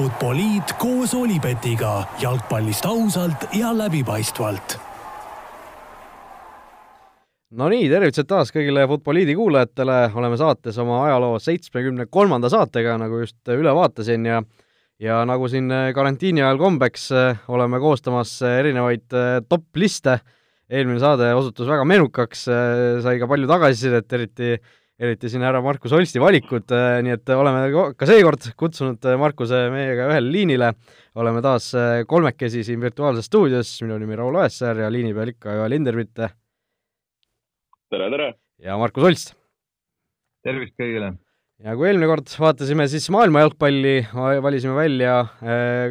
Futboliit koos Olipetiga jalgpallist ausalt ja läbipaistvalt. no nii, tervitused taas kõigile Futboliidi kuulajatele, oleme saates oma ajaloo seitsmekümne kolmanda saatega, nagu just üle vaatasin ja ja nagu siin karantiini ajal kombeks, oleme koostamas erinevaid top-liste. eelmine saade osutus väga menukaks, sai ka palju tagasisidet, eriti eriti siin härra Markus Holsti valikud, äh, nii et oleme ka seekord kutsunud äh, Markuse meiega ühele liinile, oleme taas äh, kolmekesi siin virtuaalses stuudios, minu nimi Raul Oessar ja liini peal ikka Joel Lindermitt. tere, tere! ja Markus Holst. tervist kõigile! ja kui eelmine kord vaatasime siis maailma jalgpalli, valisime välja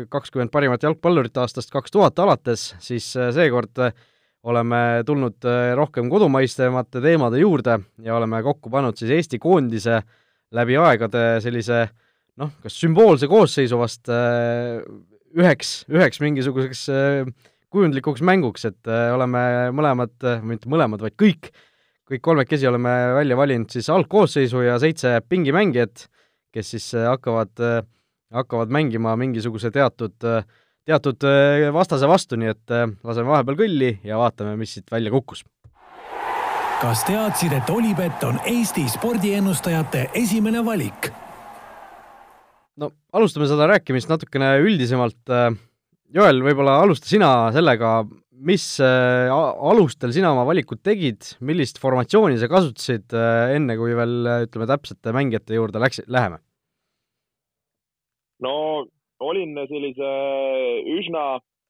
kakskümmend parimat jalgpallurit aastast kaks tuhat alates, siis seekord oleme tulnud äh, rohkem kodumaisemate teemade juurde ja oleme kokku pannud siis Eesti koondise läbi aegade sellise noh, kas sümboolse koosseisu vast äh, üheks, üheks mingisuguseks äh, kujundlikuks mänguks, et oleme mõlemad, mitte mõlemad, vaid kõik, kõik kolmekesi oleme välja valinud siis algkoosseisu ja seitse pingimängijat, kes siis hakkavad, hakkavad mängima mingisuguse teatud äh, teatud äh, vastase vastu, nii et äh, laseme vahepeal kõlli ja vaatame, mis siit välja kukkus. kas teadsid, et Olipet on Eesti spordiennustajate esimene valik? no alustame seda rääkimist natukene üldisemalt. Äh, Joel, võib-olla alusta sina sellega, mis alustel sina oma valikud tegid, millist formatsiooni sa kasutasid, enne kui veel ütleme, täpsete mängijate juurde läks, läheme? no olin sellise üsna,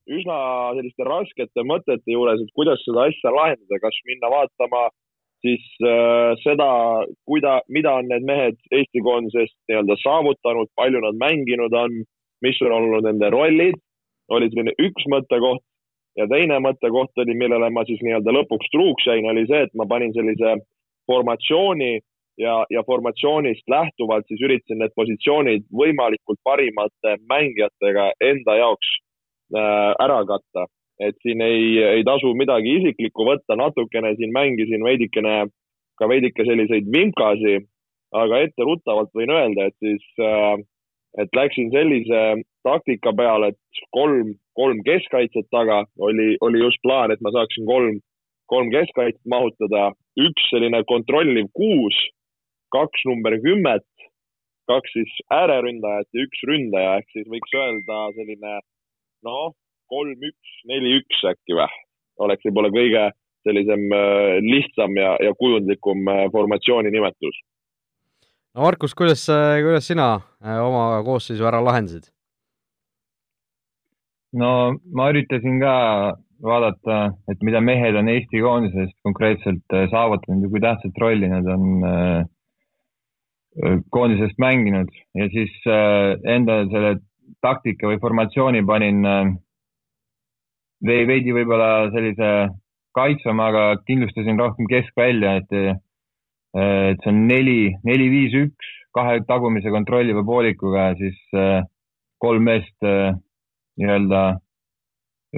üsna selliste raskete mõtete juures, et kuidas seda asja lahendada, kas minna vaatama siis äh, seda, kuida-, mida on need mehed Eesti koondisest nii-öelda saavutanud, palju nad mänginud on, mis on olnud nende rollid, oli selline üks mõttekoht ja teine mõttekoht oli, millele ma siis nii-öelda lõpuks truuks jäin, oli see, et ma panin sellise formatsiooni ja, ja formatsioonist lähtuvalt siis üritasin need positsioonid võimalikult parimate mängijatega enda jaoks äh, ära katta. et siin ei, ei tasu midagi isiklikku võtta, natukene siin mängisin veidikene, ka veidike selliseid vimkasi, aga etteruttavalt võin öelda, et siis äh,, et läksin sellise taktika peale, et kolm, kolm keskkaitset taga oli, oli just plaan, et ma saaksin kolm, kolm keskkaitset mahutada, üks selline kontrolliv kuus kaks number kümmet, kaks siis ääreründajat ja üks ründaja, ehk siis võiks öelda selline noh, kolm, üks, neli, üks äkki või, oleks võib-olla kõige sellisem äh, lihtsam ja, ja kujundlikum äh, formatsiooni nimetus. no Markus, kuidas, kuidas sina äh, oma koosseisu ära lahendasid? no ma üritasin ka vaadata, et mida mehed on Eesti koondises konkreetselt saavutanud ja kui tähtsat rolli nad on äh, koondisest mänginud. Ja siis äh, enda selle taktika või formatsiooni panin äh, veidi võib-olla sellise kaitsvama, aga kindlustasin rohkem keskvälja, et, äh, et see on neli, neli, viis, üks, kahe tagumise kontrolliva poolikuga siis kolm meest nii-öelda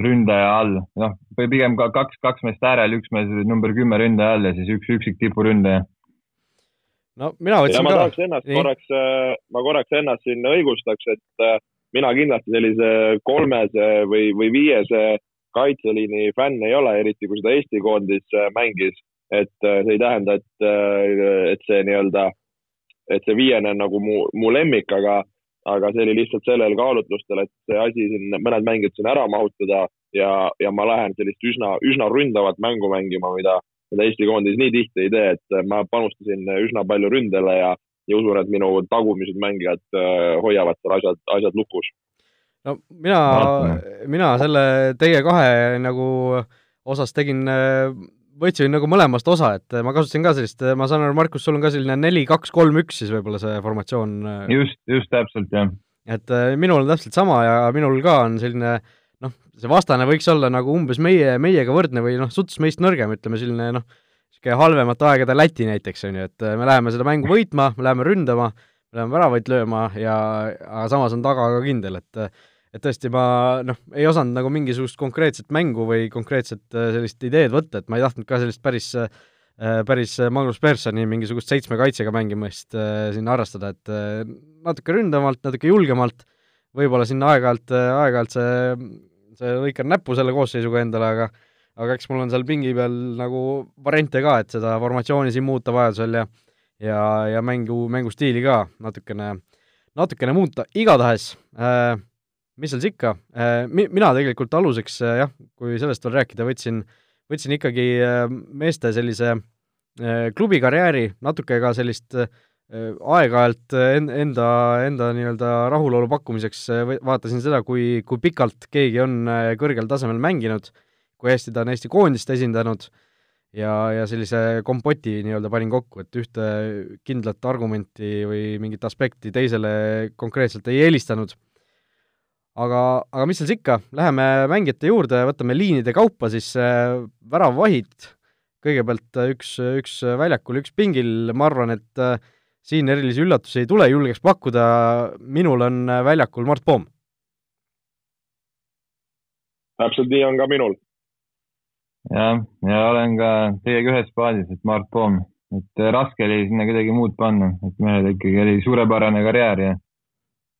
ründaja all, noh, või pigem ka kaks, kaks meest äärel, üks mees number kümme ründaja all ja siis üks üksik tipuründaja no mina võtsin ma ka. tahaks ennast Nii. korraks, äh, ma korraks ennast siin õigustaks, et äh, mina kindlasti sellise kolmese või, või viiese kaitseliini fänn ei ole, eriti kui seda Eesti koondis äh, mängis. et see ei tähenda, et, et see nii-öelda, et see viiene on nagu mu, mu lemmik, aga, aga see oli lihtsalt sellel kaalutlustel, et see asi siin, mõned mängijad siin ära mahutada ja, ja ma lähen sellist üsna, üsna ründavat mängu mängima, mida mida Eesti koondis nii tihti ei tee, et äh, ma panustasin üsna palju ründele ja, ja usun, et minu tagumised mängijad äh, hoiavad seal asjad, asjad lukus. no mina, mina selle teie kahe nagu osas tegin, äh, võtsin nagu mõlemast osa, et ma kasutasin ka sellist, ma saan aru, Markus, sul on ka selline neli, kaks, kolm, üks siis võib-olla see formatsioon? just, just täpselt, jah. et minul on täpselt sama ja minul ka on selline äh, see vastane võiks olla nagu umbes meie, meiega võrdne või noh, suts meist nõrgem, ütleme selline noh, niisugune halvemate aegade Läti näiteks, on ju, et me läheme seda mängu võitma, me läheme ründama, me läheme väravaid lööma ja aga samas on taga ka kindel, et et tõesti, ma noh, ei osanud nagu mingisugust konkreetset mängu või konkreetset äh, sellist ideed võtta, et ma ei tahtnud ka sellist päris äh, päris Magnus Personi mingisugust seitsme kaitsega mängimist äh, siin harrastada, et natuke ründavamalt, natuke julgemalt võib-olla sinna aeg-ajalt, aeg-ajalt see, see lõikan näppu selle koosseisuga endale, aga aga eks mul on seal pingi peal nagu variante ka, et seda formatsiooni siin muuta vajadusel ja ja, ja mängu, mängustiili ka natukene, natukene muuta, igatahes äh, mis seal siis ikka äh,, mi-, mina tegelikult aluseks äh, jah, kui sellest veel rääkida, võtsin, võtsin ikkagi äh, meeste sellise äh, klubikarjääri, natuke ka sellist äh, aeg-ajalt en-, enda, enda nii-öelda rahulolu pakkumiseks äh, vaatasin seda, kui, kui pikalt keegi on äh, kõrgel tasemel mänginud, kui hästi ta on Eesti koondist esindanud ja, ja sellise kompoti nii-öelda panin kokku, et ühte kindlat argumenti või mingit aspekti teisele konkreetselt ei eelistanud. Aga, aga mis seal siis ikka, läheme mängijate juurde, võtame liinide kaupa siis äh, väravvahid, kõigepealt äh, üks, üks väljakul, üks pingil, ma arvan, et äh, siin erilisi üllatusi ei tule, julgeks pakkuda, minul on äh, väljakul Mart Poom. täpselt nii on ka minul. jah, ja olen ka teiega ühes paadis, et Mart Poom, et äh, raske oli sinna kedagi muud panna, et mehel ikkagi oli suurepärane karjäär ja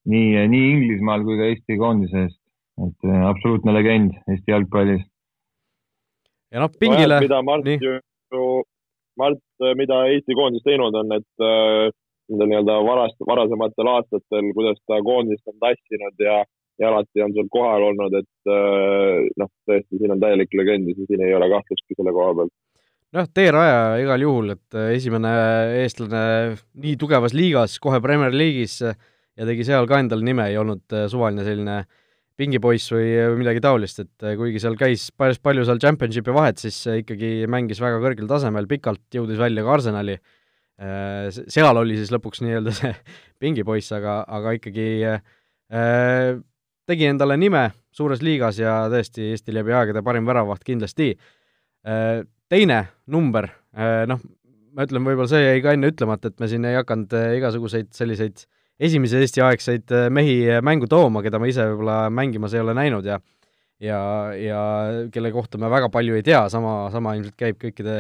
nii, nii Inglismaal kui ka Eesti koondises, et äh, absoluutne legend Eesti jalgpallis. ja noh, pingile no,. mida Mart nii. ju, Mart, mida Eesti koondis teinud on, et äh, nendel nii-öelda varast, varasematel aastatel, kuidas ta koondist on tassinud ja, ja alati on seal kohal olnud, et noh, tõesti, siin on täielik legend ja siin ei ole kahtlustki selle koha pealt. Noh, teeraja igal juhul, et esimene eestlane nii tugevas liigas, kohe Premier League'is ja tegi seal ka endale nime, ei olnud äh, suvaline selline pingipoiss või, või midagi taolist, et äh, kuigi seal käis päris palju seal championship'i vahet, siis äh, ikkagi mängis väga kõrgel tasemel, pikalt jõudis välja ka Arsenali, seal oli siis lõpuks nii-öelda see pingipoiss, aga, aga ikkagi äh, tegi endale nime suures liigas ja tõesti Eesti läbi aegade parim väravaht kindlasti äh,. Teine number äh,, noh, ma ütlen, võib-olla see jäi ka enne ütlemata, et me siin ei hakanud igasuguseid selliseid äh, esimese Eesti-aegseid äh, mehi äh, mängu tooma, keda ma ise võib-olla mängimas ei ole näinud ja ja, ja kelle kohta me väga palju ei tea, sama, sama ilmselt käib kõikide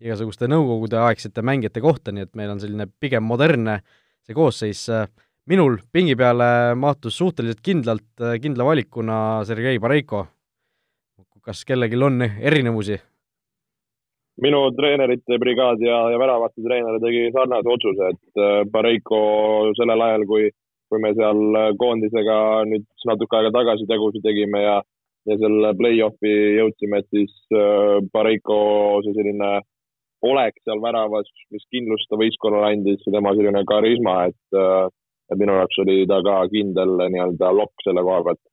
igasuguste nõukogude-aegsete mängijate kohta, nii et meil on selline pigem modernne see koosseis. minul pingi peale mahtus suhteliselt kindlalt, kindla valikuna Sergei Bareiko. kas kellelgi on erinevusi? Minu treenerite brigaad ja, ja väravate treener tegi sarnase otsuse, et äh, Pareiko sellel ajal, kui, kui me seal koondisega nüüd natuke aega tagasi tegusid tegime ja, ja selle play-off'i jõudsime, et siis äh, Pareiko see selline olek seal väravas, mis kindlust ta võistkonnale andis, tema selline karisma, et, äh, et minu jaoks oli ta ka kindel nii-öelda lokk selle koha pealt.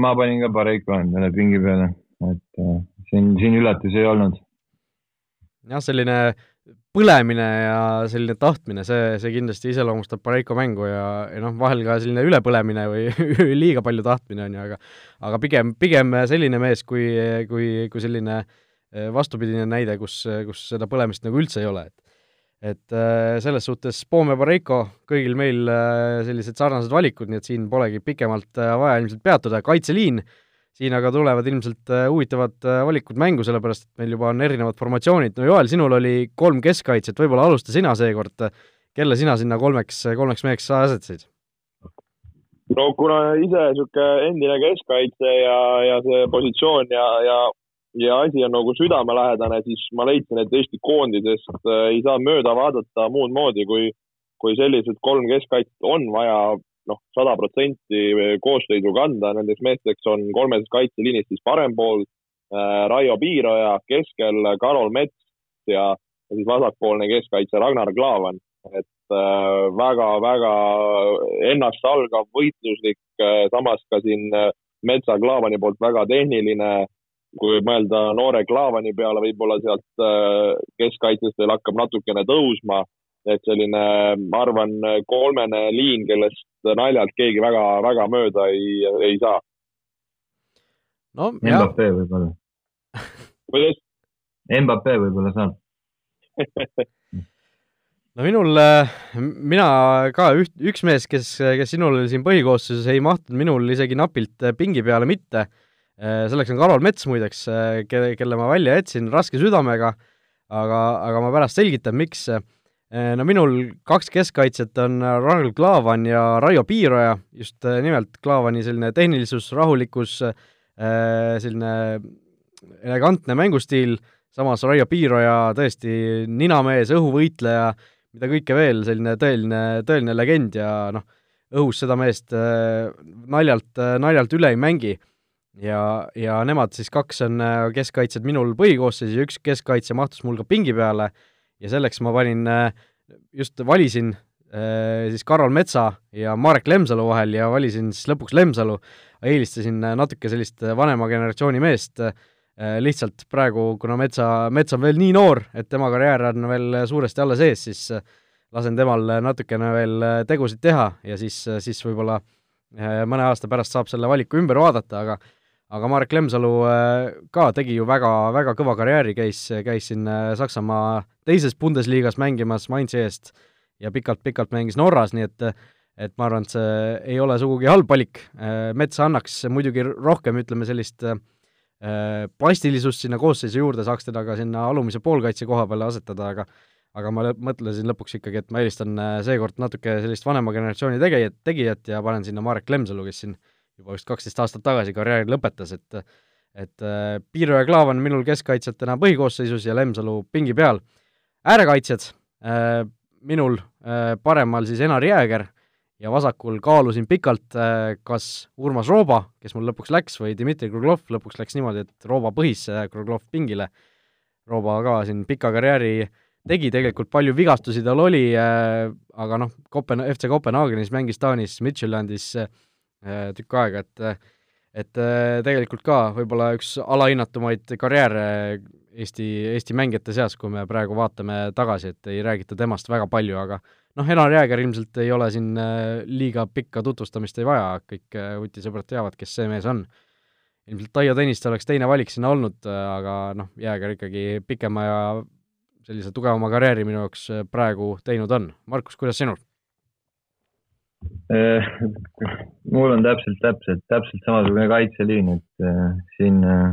ma panin ka Pareiko endale pingi peale, et siin, siin üllatusi ei olnud. jah, selline põlemine ja selline tahtmine, see, see kindlasti iseloomustab Pareiko mängu ja, ja noh, vahel ka selline ülepõlemine või liiga palju tahtmine on ju, aga aga pigem, pigem selline mees kui, kui, kui selline eh, vastupidine näide, kus, kus seda põlemist nagu üldse ei ole, et et eh, selles suhtes Poom ja Pareiko, kõigil meil eh, sellised sarnased valikud, nii et siin polegi pikemalt vaja ilmselt peatuda, kaitseliin äh, siin aga tulevad ilmselt äh, huvitavad äh, valikud mängu, sellepärast et meil juba on erinevad formatsioonid, no Joel, sinul oli kolm keskkaitset, võib-olla alusta sina seekord, kelle sina sinna kolmeks, kolmeks meheks asetasid? no kuna ise niisugune endine keskkaitse ja, ja see positsioon ja, ja ja asi on nagu südamelähedane, siis ma leidsin, et Eesti koondisest äh, ei saa mööda vaadata muud moodi, kui, kui sellised kolm keskkaitset on vaja noh, sada protsenti koosseisu kanda, nendeks meesteks on kolmesest kaitseliinist siis parem pool äh, Raio Piiroja, keskel Karol Mets ja, ja siis vasakpoolne keskkaitse Ragnar Klavan. et väga-väga äh, ennastsalgav, võitluslik äh,, samas ka siin äh, Metsa Klaavani poolt väga tehniline, kui mõelda noore Klaavani peale, võib-olla sealt äh, keskkaitsest veel hakkab natukene tõusma et selline, ma arvan, kolmene liin, kellest naljalt keegi väga, väga mööda ei, ei saa. no jah. Mbappé võib-olla. kuidas? Mbappé võib-olla saab no minul, äh, mina ka üht, üks mees, kes, kes sinul siin põhikoosseisus ei mahtunud minul isegi napilt pingi peale mitte, äh, selleks on Karol Mets muideks, kelle, kelle ma välja jätsin raske südamega, aga, aga ma pärast selgitan, miks no minul kaks keskkaitset on Rahul Klaavan ja Raio Piiroja, just nimelt Klaavani selline tehnilisus, rahulikkus, selline elegantne mängustiil, samas Raio Piiroja tõesti ninamees, õhuvõitleja, mida kõike veel, selline tõeline, tõeline legend ja noh, õhus seda meest naljalt, naljalt üle ei mängi. Ja, ja nemad siis kaks on äh, keskkaitsjad minul põhikoosseisus ja üks keskkaitsja mahtus mul ka pingi peale ja selleks ma panin, äh, just valisin äh, siis Karol Metsa ja Marek Lemsalu vahel ja valisin siis lõpuks Lemsalu, eelistasin natuke sellist vanema generatsiooni meest, lihtsalt praegu, kuna Metsa, Mets on veel nii noor, et tema karjäär on veel suuresti alles ees, siis lasen temal natukene veel tegusid teha ja siis, siis võib-olla mõne aasta pärast saab selle valiku ümber vaadata, aga aga Marek Lemsalu äh, ka tegi ju väga, väga kõva karjääri, käis, käis siin äh, Saksamaa teises Bundesligas mängimas Mainzi eest ja pikalt-pikalt mängis Norras, nii et et ma arvan, et see ei ole sugugi halb valik, äh, Mets annaks muidugi rohkem, ütleme sellist plastilisust sinna koosseisu juurde, saaks teda ka sinna alumise poolkaitse koha peale asetada, aga aga ma mõtlesin lõpuks ikkagi, et ma eelistan seekord natuke sellist vanema generatsiooni tegijat, tegijat ja panen sinna Marek Lemsalu, kes siin juba vist kaksteist aastat tagasi karjääri lõpetas, et et äh, Piiro ja Klaav on minul keskkaitsjatena põhikoosseisus ja Lemsalu pingi peal. äärekaitsjad äh,, minul äh, paremal siis Enar Jääger ja vasakul kaalusin pikalt kas Urmas Rooba, kes mul lõpuks läks, või Dmitri Kruglov, lõpuks läks niimoodi, et Rooba põhis Kruglov pingile. Rooba ka siin pika karjääri tegi tegelikult palju vigastusi tal oli aga noh, Kopen-, FC Kopenhaagenis mängis Taanis, Midtjyllandis Äh, tükk aega, et et äh, tegelikult ka võib-olla üks alahinnatumaid karjääre Eesti, Eesti mängijate seas, kui me praegu vaatame tagasi, et ei räägita temast väga palju, aga noh, Enar Jääger ilmselt ei ole siin äh, liiga pikka tutvustamist ei vaja, kõik vutisõbrad teavad, kes see mees on. ilmselt Taio Tõniste oleks teine valik sinna olnud, aga noh, Jääger ikkagi pikema ja sellise tugevama karjääri minu jaoks praegu teinud on. Markus, kuidas sinul? Äh, mul on täpselt, täpselt, täpselt samasugune kaitseliin, et äh, siin äh,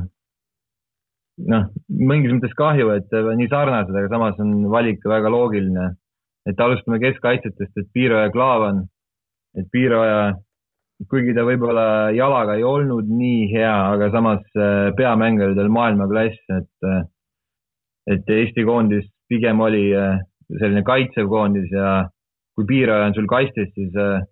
noh, mingis mõttes kahju, et nii sarnased, aga samas on valik väga loogiline. et alustame keskkaitsjatest, et Piiro ja Klaavan, et Piiro ja kuigi ta võib-olla jalaga ei olnud nii hea, aga samas peamäng oli tal maailmaklass, et, et Eesti koondis pigem oli selline kaitsev koondis ja kui piiraja on sul kastis, siis äh,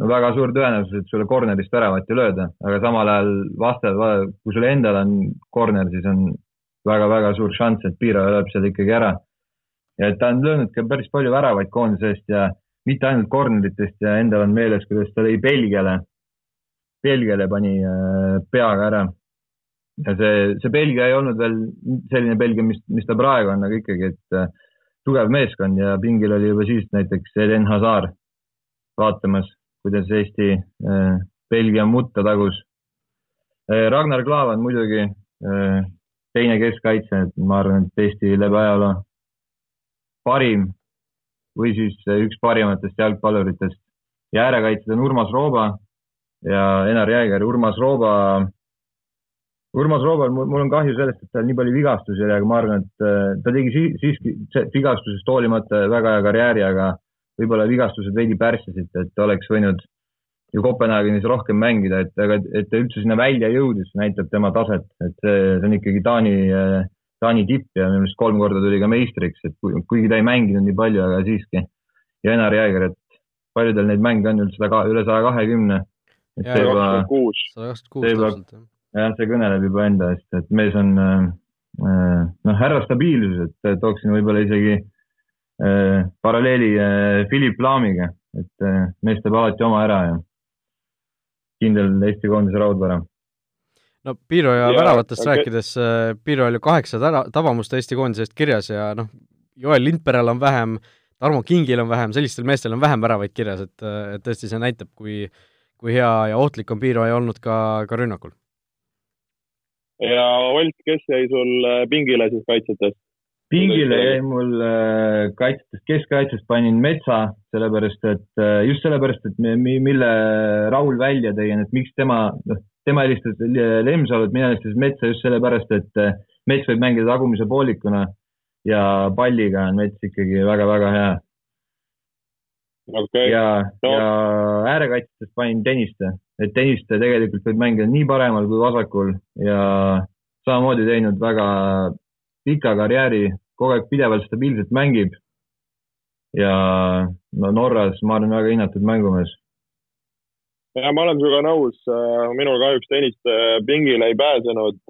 no väga suur tõenäosus, et sulle corner'ist väravat ei lööda, aga samal ajal vastas, kui sul endal on corner, siis on väga-väga suur šanss, et piiraja lööb selle ikkagi ära. ja ta on löönud ka päris palju väravaid koondise eest ja mitte ainult corneritest ja endal on meeles, kuidas ta lõi Belgiale, Belgiale pani äh, peaga ära. ja see, see Belgia ei olnud veel selline Belgia, mis, mis ta praegu on, aga ikkagi, et äh, tugev meeskond ja pingil oli juba siis näiteks Eden Hazard vaatamas, kuidas Eesti äh, Belgia mutta tagus äh,. Ragnar Klavan muidugi äh, teine keskkaitse, et ma arvan, et Eesti läbi ajaloo parim või siis üks parimatest jalgpalluritest ja äärekaitsjad on Urmas Rooba ja Enar Jääger. Urmas Rooba Urmas Roobal, mul on kahju sellest, et tal nii palju vigastusi oli, aga ma arvan, et äh, ta tegi siiski vigastusest hoolimata väga hea karjääri, aga võib-olla vigastused veidi pärssisid, et oleks võinud ju Kopenhaagenis rohkem mängida, et aga, et ta üldse sinna välja jõudis, näitab tema taset, et see, see on ikkagi Taani, äh, Taani tipp ja minu meelest kolm korda tuli ka meistriks, et kuigi ta ei mänginud nii palju, aga siiski. ja Enar Jääger, et palju tal neid mänge on üldse üle saja kahekümne. sada kakskümmend kuus. sada kakskümmend kuus täpselt, jah jah, see kõneleb juba enda eest, et mees on äh, äh, noh, härra stabiilsus, et tooksin võib-olla isegi äh, paralleeli äh, Philipp Laamiga, et äh, mees teeb alati oma ära ja kindel Eesti koondise raudvara no Piiro ja, ja väravatest okay. rääkides, äh, Piiro oli kaheksa tära-, tabamust Eesti koondise eest kirjas ja noh, Joel Lindperel on vähem, Tarmo Kingil on vähem, sellistel meestel on vähem väravaid kirjas, et, et tõesti see näitab, kui, kui hea ja ohtlik on Piiro ja olnud ka, ka rünnakul ja Olt, kes jäi sul äh, pingile siis kaitsjatest? pingile jäi mul äh, kaitsjatest, keskkaitsest panin Metsa, sellepärast et äh, just sellepärast, et mille Raul välja tõi, et miks tema, noh, tema helistas Lemsalut, mina helistasin Metsa just sellepärast, et Mets võib mängida tagumise poolikuna ja palliga on Mets ikkagi väga-väga hea okay.. ja no., ja äärekaitsjatest panin Tõniste, et Tõniste tegelikult võib mängida nii paremal kui vasakul ja samamoodi teinud väga pika karjääri, kogu aeg pidevalt stabiilselt mängib. ja no Norras, ma arvan, väga hinnatud mängumees. ja ma olen sinuga nõus, minul kahjuks tennist äh, pingile ei pääsenud.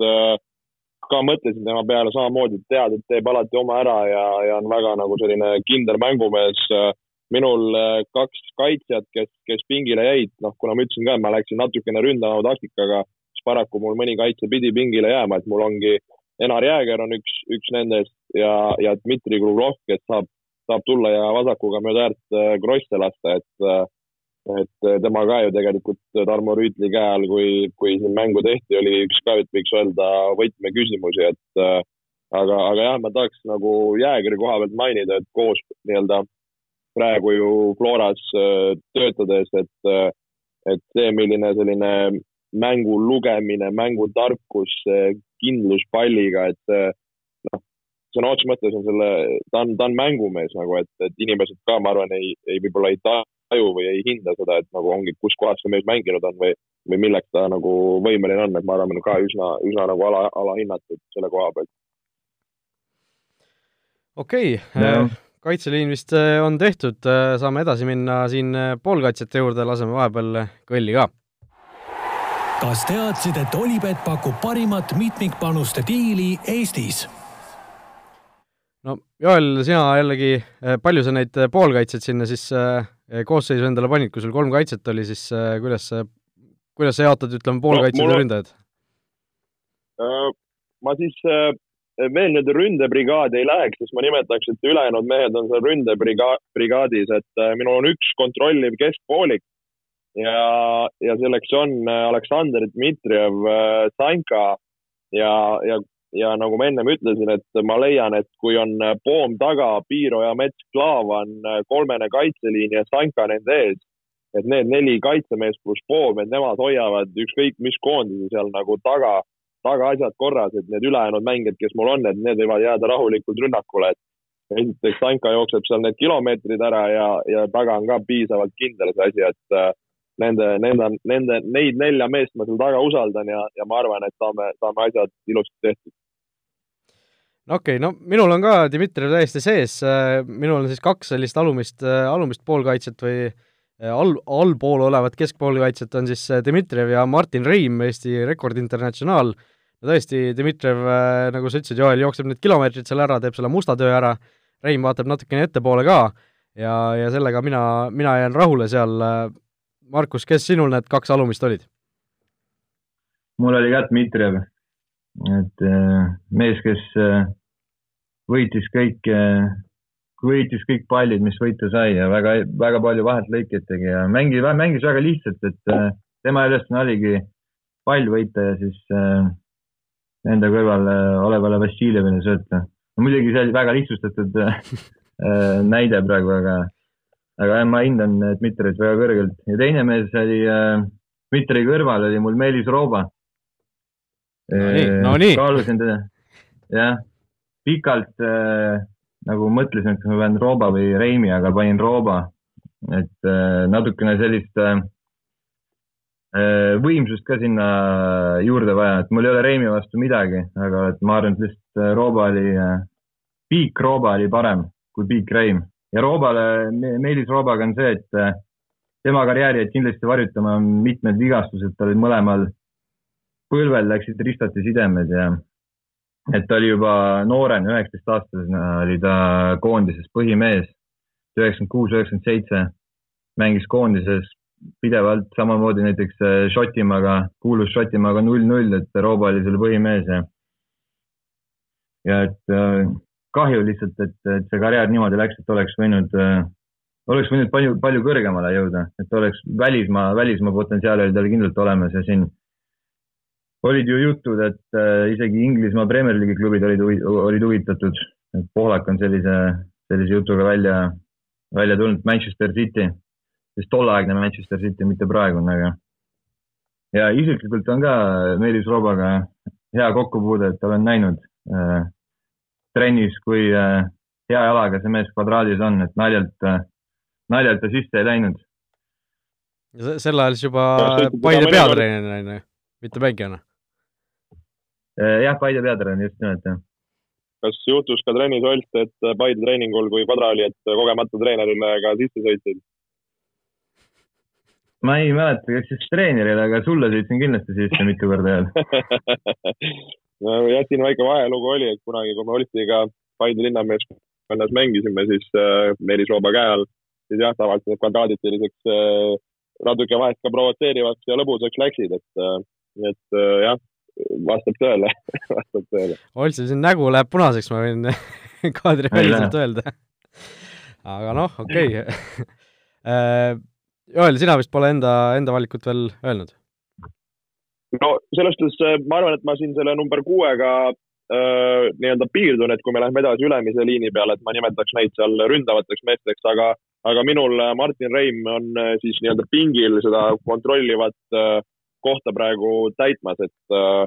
ka mõtlesin tema peale samamoodi, et tead, et teeb alati oma ära ja, ja on väga nagu selline kindel mängumees. Minul äh, kaks kaitsjat, kes, kes pingile jäid, noh, kuna ma ütlesin ka, et ma läksin natukene ründava taktikaga, siis paraku mul mõni kaitse pidi pingile jääma, et mul ongi Enar Jääger on üks, üks nendest ja, ja Dmitri Kruglov, kes saab, saab tulla ja vasakuga mööda äärt äh, krosse lasta, et äh, et tema ka ju tegelikult Tarmo Rüütli käe all, kui, kui siin mängu tehti, oli üks ka, võiks öelda võtmeküsimusi, et aga, aga jah, ma tahaks nagu Jäägeri koha pealt mainida, et koos nii-öelda praegu ju Floras äh, töötades, et äh, et see, milline selline mängu lugemine, mängutarkus, kindlus palliga, et see noh, sõna otseses mõttes on selle, ta on, ta on mängumees nagu, et, et inimesed ka, ma arvan, ei, ei võib-olla ei taju või ei hinda seda, et nagu ongi, kus kohas see mees mänginud on või, või milleks ta nagu võimeline on, et ma arvan, ka üsna, üsna nagu ala, alahinnatud selle koha pealt. okei okay., kaitseliin vist äh, on tehtud, saame edasi minna siin äh, poolkaitsjate juurde, laseme vahepeal kõlli ka. kas teadsid, et Olipet pakub parimat mitmikpanuste diili Eestis? no Joel, sina jällegi, palju sa neid äh, poolkaitseid sinna siis äh, koosseisu endale panid, kui sul kolm kaitset oli, siis äh, kuidas sa, kuidas sa jaotad, ütleme, poolkaitsjad mul ja ründajad? Äh, ma siis äh, veel nüüd ründebrigaadi ei läheks, sest ma nimetaks, et ülejäänud mehed on seal ründebrigaadis, et äh, minul on üks kontrolliv keskpoolik ja, ja selleks on äh, Aleksandr Dmitrijev, Sanka ja, ja, ja nagu ma ennem ütlesin, et ma leian, et kui on Poom taga, Piiro ja Mets, Klaav on äh, kolmene kaitseliin ja Sanka nende ees, et need neli kaitsemeest pluss Poom, et nemad hoiavad ükskõik mis koondise seal nagu taga tagaasjad korras, et need ülejäänud mängijad, kes mul on, et need võivad jääda rahulikult rünnakule, et esiteks Sanka jookseb seal need kilomeetrid ära ja, ja taga on ka piisavalt kindel see asi, et äh, nende, nende, nende, neid nelja meest ma seal taga usaldan ja, ja ma arvan, et saame, saame asjad ilusti tehtud. no okei okay,, no minul on ka Dmitrijev täiesti sees, minul on siis kaks sellist alumist, alumist poolkaitset või äh, all, allpool olevat keskpoolkaitset on siis äh, Dmitrijev ja Martin Reim, Eesti rekordinternatsionaal. No tõesti, Dmitrijev, nagu sa ütlesid, Joel jookseb need kilomeetrid seal ära, teeb selle musta töö ära, Reim vaatab natukene ettepoole ka ja, ja sellega mina, mina jään rahule seal. Markus, kes sinul need kaks alumist olid? mul oli ka Dmitrijev, et äh, mees, kes äh, võitis kõik, võitis kõik pallid, mis võita sai ja väga, väga palju vahetlõikeid tegi ja mängis, mängis väga lihtsalt, et äh, tema ülesanne oligi pall võita ja siis äh, enda kõrval äh, olevale Vassiljevile sööta. no muidugi see oli väga lihtsustatud äh, äh, näide praegu, aga, aga jah, ma hindan Dmitrijevit väga kõrgelt ja teine mees oli Dmitri kõrval oli mul Meelis Rooba. No nii, no nii. kaalusin teda, jah, pikalt nagu mõtlesin, et kas ma pean Rooba või Reimi, aga panin Rooba. et natukene sellist äh, võimsust ka sinna juurde vaja, et mul ei ole Reimi vastu midagi, aga et ma arvan, et lihtsalt äh, Rooba oli äh,, piik Rooba oli parem kui piik Reim. Ja Roobale, Meelis Roobaga on see, et äh, tema karjääri jäid kindlasti varjutama mitmed vigastused, tal mõlemal põlvel läksid ristati sidemed ja et ta oli juba noorena, üheksateistaastasena oli ta koondises põhimees, üheksakümmend kuus, üheksakümmend seitse mängis koondises pidevalt, samamoodi näiteks äh, Šotimaaga, kuulus Šotimaaga null-null, et Rooba oli seal põhimees ja ja et äh, kahju lihtsalt, et, et see karjäär niimoodi läks, et oleks võinud äh, oleks võinud palju, palju kõrgemale jõuda, et oleks välismaa, välismaa potentsiaal oli tal kindlalt olemas ja siin olid ju jutud, et isegi Inglismaa Premier League'i klubid olid, olid huvitatud, et Pohlak on sellise, sellise jutuga välja, välja tulnud, Manchester City, siis tolleaegne Manchester City, mitte praegune, aga ja isiklikult on ka Meelis Roobaga hea kokkupuude, et olen näinud äh, trennis, kui hea jalaga see mees kvadraadis on, et naljalt, naljalt ta sisse ei läinud. sel ajal siis juba Paide peatreener on ju, mitte Päikene? jah, Paide peatreener, just nimelt, jah kas juhtus ka trennis Olt, et Paide treeningul, kui kvadra oli, et kogemata treenerile ka sisse sõitsid? Ma ei mäleta, kas siis treenerile, aga sulle sõitsin kindlasti sisse mitu korda veel no jah, siin väike vahelugu oli, et kunagi, kui me Oltiga Paide linnameeskonnas mängisime, siis äh, Meelis Vaba käe all, siis jah, tavaliselt need kvadraadid selliseks äh, natuke vahest ka provotseerivaks ja lõbusaks läksid, et äh,, et äh, jah, vastab tõele vastab tõele. Oltsil siin nägu läheb punaseks, ma võin kaadriväliselt öelda. aga noh, okei okay. Joel, sina vist pole enda, enda valikut veel öelnud? no selles suhtes äh, ma arvan, et ma siin selle number kuuega äh, nii-öelda piirdun, et kui me läheme edasi ülemise liini peale, et ma nimetaks neid seal ründavateks meesteks, aga, aga minul äh, Martin Reim on äh, siis nii-öelda pingil seda kontrollivat äh, kohta praegu täitmas, et äh,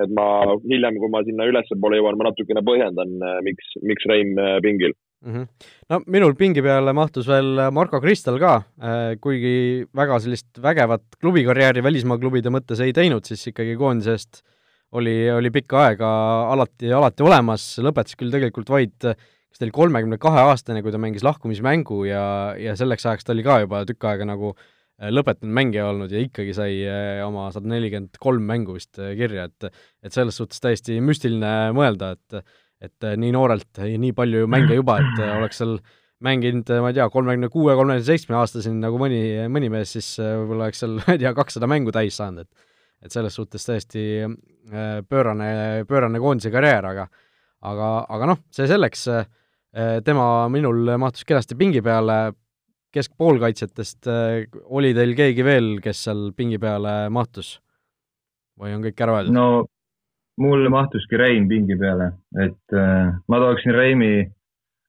et ma hiljem, kui ma sinna ülespoole jõuan, ma natukene põhjendan, miks, miks Reim pingil mm. -hmm. no minul pingi peale mahtus veel Marko Kristal ka, äh, kuigi väga sellist vägevat klubikarjääri välismaa klubide mõttes ei teinud, siis ikkagi koondise eest oli, oli pikka aega alati, alati olemas, lõpetas küll tegelikult vaid kas ta oli kolmekümne kahe aastane, kui ta mängis lahkumismängu ja, ja selleks ajaks ta oli ka juba tükk aega nagu äh, lõpetanud mängija olnud ja ikkagi sai äh, oma sada nelikümmend kolm mängu vist kirja, et et selles suhtes täiesti müstiline mõelda, et et äh, nii noorelt ja nii palju mänge juba, et äh, oleks seal mänginud, äh, ma ei tea, kolmekümne kuue, kolmekümne seitsme aastaseni nagu mõni, mõni mees, siis võib-olla oleks seal, ma ei tea, kakssada mängu täis saanud, et et selles suhtes täiesti pöörane, pöörane koondise karjäär, aga aga, aga noh, see selleks, tema minul mahtus kenasti pingi peale, keskpoolkaitsjatest oli teil keegi veel, kes seal pingi peale mahtus? või on kõik ära öeldud? no mul mahtuski Rein pingi peale, et äh, ma tooksin Reimi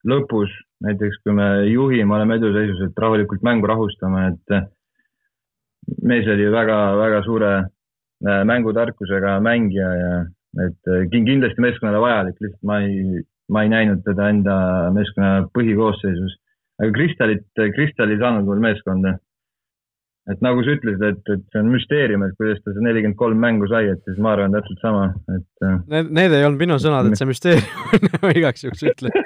lõpus, näiteks kui me juhime, oleme eduseisus, et rahulikult mängu rahustame, et äh, mees oli väga-väga suure äh, mängutarkusega mängija ja et äh, kindlasti meeskonnale vajalik, lihtsalt ma ei, ma ei näinud teda enda meeskonna põhikoosseisus. aga Kristalit, Kristal ei saanud mul meeskonda et nagu sa ütlesid, et, et see on müsteerium, et kuidas ta see nelikümmend kolm mängu sai, et siis ma arvan täpselt sama, et. Äh, need, need ei olnud minu sõnad, et see müsteerium on, igaks juhuks ütlen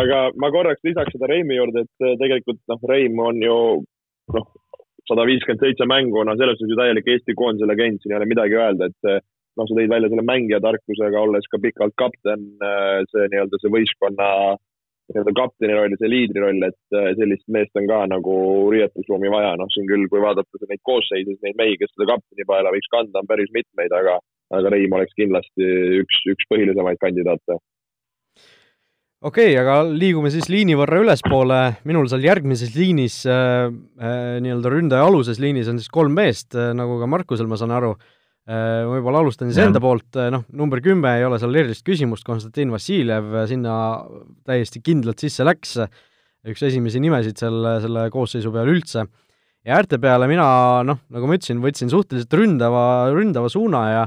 aga ma korraks lisaks seda Reimi juurde, et äh, tegelikult noh, Reim on ju noh, sada viiskümmend seitse mängu, no selles suhtes ju täielik Eesti koondise legend, siin ei ole midagi öelda, et äh, noh, sa tõid välja selle mängija tarkusega, olles ka pikalt kapten, see nii-öelda see võistkonna nii-öelda kapteni roll, see liidri roll, et äh, sellist meest on ka nagu riietusruumi vaja, noh, siin küll, kui vaadata neid koosseisus, neid mehi, kes seda kapteni paela võiks kanda, on päris mitmeid, aga, aga Reim oleks kindlasti üks, üks põhilisemaid kandidaate. okei okay,, aga liigume siis liini võrra ülespoole, minul seal järgmises liinis äh, äh, nii-öelda ründaja aluses liinis on siis kolm meest äh,, nagu ka Markusel, ma saan aru. Äh, võib-olla alustan siis enda poolt, äh, noh, number kümme ei ole seal erilist küsimust, Konstantin Vassiljev äh, sinna täiesti kindlalt sisse läks, üks esimesi nimesid selle, selle koosseisu peal üldse. ja äärte peale mina, noh, nagu ma ütlesin, võtsin suhteliselt ründava, ründava suuna ja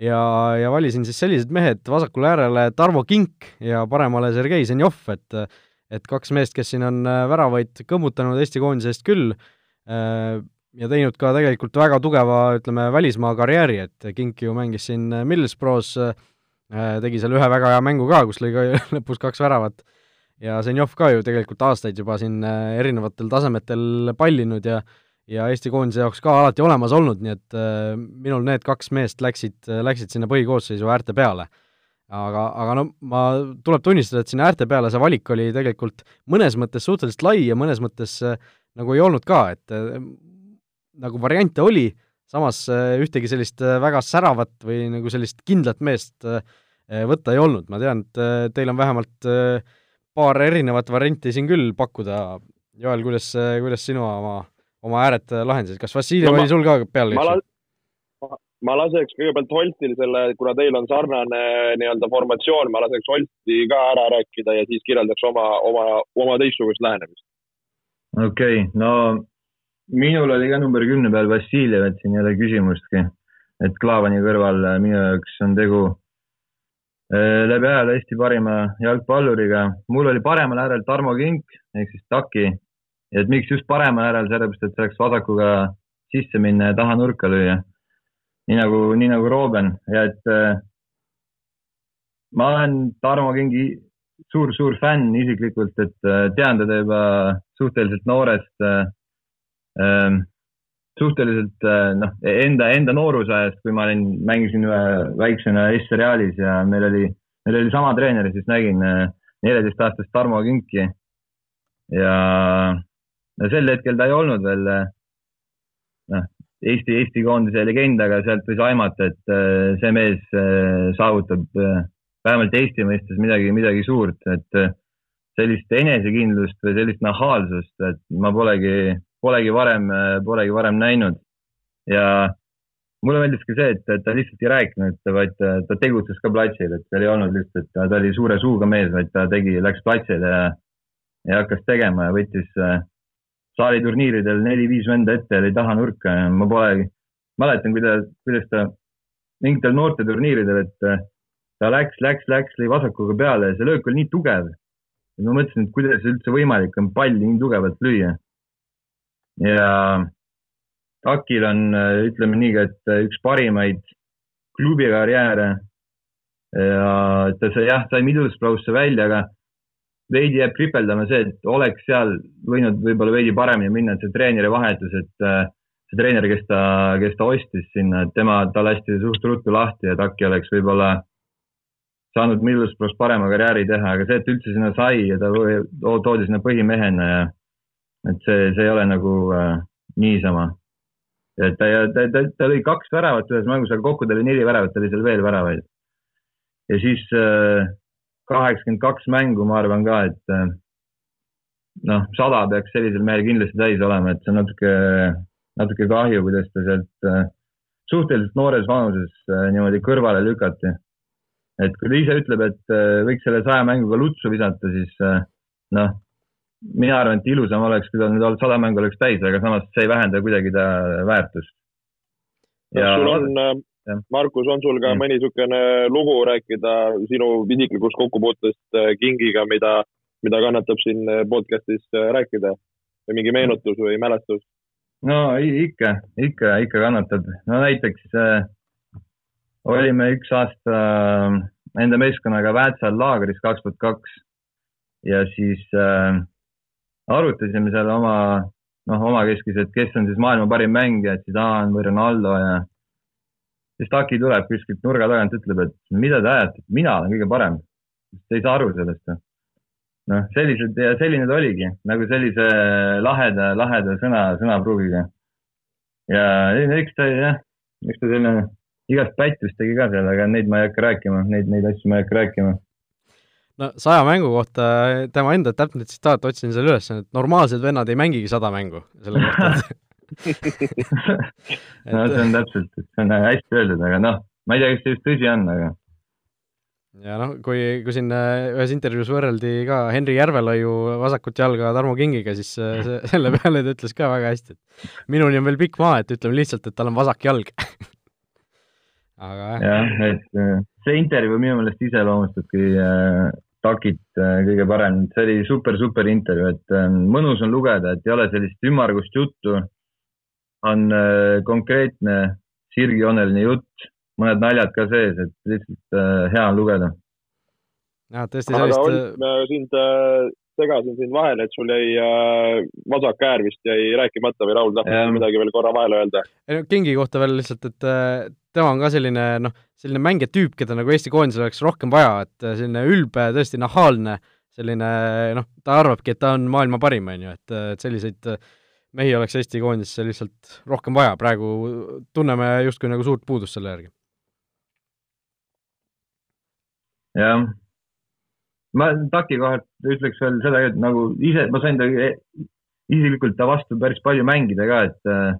ja, ja valisin siis sellised mehed vasakule äärele Tarvo Kink ja paremale Sergei Zenjov, et et kaks meest, kes siin on väravaid kõmmutanud Eesti koondise eest küll, ja teinud ka tegelikult väga tugeva, ütleme, välismaa karjääri, et Kink ju mängis siin Middlesbrough's, äh, tegi seal ühe väga hea mängu ka, kus lõi ka lõpus kaks väravat, ja Zenjov ka ju tegelikult aastaid juba siin äh, erinevatel tasemetel pallinud ja ja Eesti koondise jaoks ka alati olemas olnud, nii et äh, minul need kaks meest läksid, läksid sinna põhikoosseisu äärte peale. aga, aga no ma, tuleb tunnistada, et sinna äärte peale see valik oli tegelikult mõnes mõttes suhteliselt lai ja mõnes mõttes nagu ei olnud ka, et nagu variante oli, samas äh, ühtegi sellist äh, väga säravat või nagu sellist kindlat meest äh, võtta ei olnud, ma tean, et teil on vähemalt paar erinevat varianti siin küll pakkuda. Joel, kuidas, kuidas sinu oma, oma ääred lahendasid, kas Vassiljev no, oli sul ka peal? ma, la ma laseks kõigepealt Holtil selle, kuna teil on sarnane nii-öelda formatsioon, ma laseks Holti ka ära rääkida ja siis kirjeldaks oma, oma, oma teistsugust lähenemist. okei okay,, no minul oli ka number kümne peal Vassiljev, et siin ei ole küsimustki. et Klaavani kõrval minu jaoks on tegu läbi ajaloo Eesti parima jalgpalluriga. mul oli paremal äärel Tarmo Kink ehk siis Taki. et miks just paremal äärel, sellepärast et saaks vasakuga sisse minna ja taha nurka lüüa. nii nagu, nii nagu Rooben ja et äh, ma olen Tarmo Kingi suur-suur fänn isiklikult, et äh, tean teda juba suhteliselt noorest äh,, äh, suhteliselt äh, noh, enda, enda noorusajast, kui ma olin, mängisin väiksena S-seriaalis ja meil oli, meil oli sama treener, siis nägin äh, neljateistaastast Tarmo Kinki. ja no sel hetkel ta ei olnud veel äh, noh, Eesti, Eesti koondise legend, aga sealt võis aimata, et see mees saavutab äh, vähemalt Eesti mõistes midagi, midagi suurt, et sellist enesekindlust või sellist nahaalsust, et ma polegi, polegi varem, polegi varem näinud. ja mulle meeldis ka see, et ta lihtsalt ei rääkinud, vaid ta, tegutses ka platsil, et seal ei olnud lihtsalt, ta oli suure suuga mees, vaid ta tegi, läks platsile ja, ja hakkas tegema ja võttis saaliturniiridel neli-viis venda ette ja lõi taha nurka ja ma polegi, mäletan, kuidas, kuidas ta mingitel noorteturniiridel, et ta läks, läks, läks, lõi vasakuga peale ja see löök oli nii tugev. ma mõtlesin, et kuidas üldse võimalik on palli nii tugevalt lüüa. Ja Takil on, ütleme nii, et üks parimaid klubi karjääre. ja ta sai jah, sai Middlesbrough'sse välja, aga veidi jääb kripeldama see, et oleks seal võinud võib-olla veidi paremini minna, et see treeneri vahetus, et äh, see treener, kes ta, kes ta ostis sinna, et tema, ta lasti suht ruttu lahti ja Taki oleks võib-olla saanud Middlesbrough's parema karjääri teha, aga see, et üldse sinna sai ja ta toodi sinna põhimehena ja et see, see ei ole nagu äh, niisama. et ta, ta, ta, ta lõi kaks väravat ühes mängus, aga kokku ta oli neli väravat, oli seal veel väravaid. ja siis äh, kaheksakümmend äh, kaks mängu, ma arvan ka, et äh, noh, sada peaks sellisel mehel kindlasti täis olema, et see on natuke, natuke kahju, kuidas ta sealt äh, suhteliselt noores vanuses äh, niimoodi kõrvale lükati et kui ta ise ütleb, et äh, võiks selle saja mänguga lutsu visata, siis äh, noh, mina arvan, et ilusam oleks, kui tal nüüd olnud sada mängu oleks täis, aga samas see ei vähenda kuidagi ta väärtust. ja sul on, äh, Markus, on sul ka mm. mõni niisugune lugu rääkida sinu isiklikust kokkupuutest Kingiga, mida, mida kannatab siin podcast'is rääkida või mingi meenutus või mälestus? no ikka, ikka, ikka kannatab. no näiteks äh, olime üks aasta äh, enda meeskonnaga Väätsal laagris kaks tuhat kaks ja siis äh, arutasime seal oma, noh, omakeskis, et kes on siis maailma parim mängija, et Zidane või Ronaldo ja siis Taki tuleb kuskilt nurga tagant, ütleb, et mida te ajate, mina olen kõige parem. Te ei saa aru sellest. noh, sellised ja selline ta oligi nagu sellise laheda, laheda sõna, sõnapruugiga. ja eks ta jah, eks ta selline igast pättust tegi ka seal, aga neid ma ei hakka rääkima, neid, neid asju ma ei hakka rääkima. No saja mängu kohta tema enda täpne tsitaat, otsin selle üles, et normaalsed vennad ei mängigi sada mängu selle kohta no see on täpselt, see on hästi öeldud, aga noh, ma ei tea, kas see just tõsi on, aga ja noh, kui, kui siin äh, ühes intervjuus võrreldi ka Henri Järvelaiu vasakut jalga Tarmo Kingiga, siis see, selle peale ta ütles ka väga hästi, et minuni on veel pikk maa, et ütleme lihtsalt, et tal on vasak jalg aga jah. jah, et see intervjuu minu meelest iseloomustabki Takit äh, kõige parem, see oli super, super intervjuu, et äh, mõnus on lugeda, et ei ole sellist ümmargust juttu. on äh, konkreetne sirgjooneline jutt, mõned naljad ka sees, et lihtsalt hea on lugeda. jah, tõesti sellist. aga Ott, äh, sind segasin sind vahele, et sul jäi äh, vasak äär vist jäi rääkimata või Raul tahtis midagi veel korra vahele öelda? Kingi kohta veel lihtsalt, et tema on ka selline noh, selline mängija tüüp, keda nagu Eesti koondisel oleks rohkem vaja, et äh, selline ülbe, tõesti nahaalne, selline noh, ta arvabki, et ta on maailma parim, on ju, et, et selliseid mehi oleks Eesti koondisse lihtsalt rohkem vaja, praegu tunneme justkui nagu suurt puudust selle järgi. jah ma Taki kohalt ütleks veel seda, et nagu ise, ma sain ta isiklikult ta vastu päris palju mängida ka, et äh,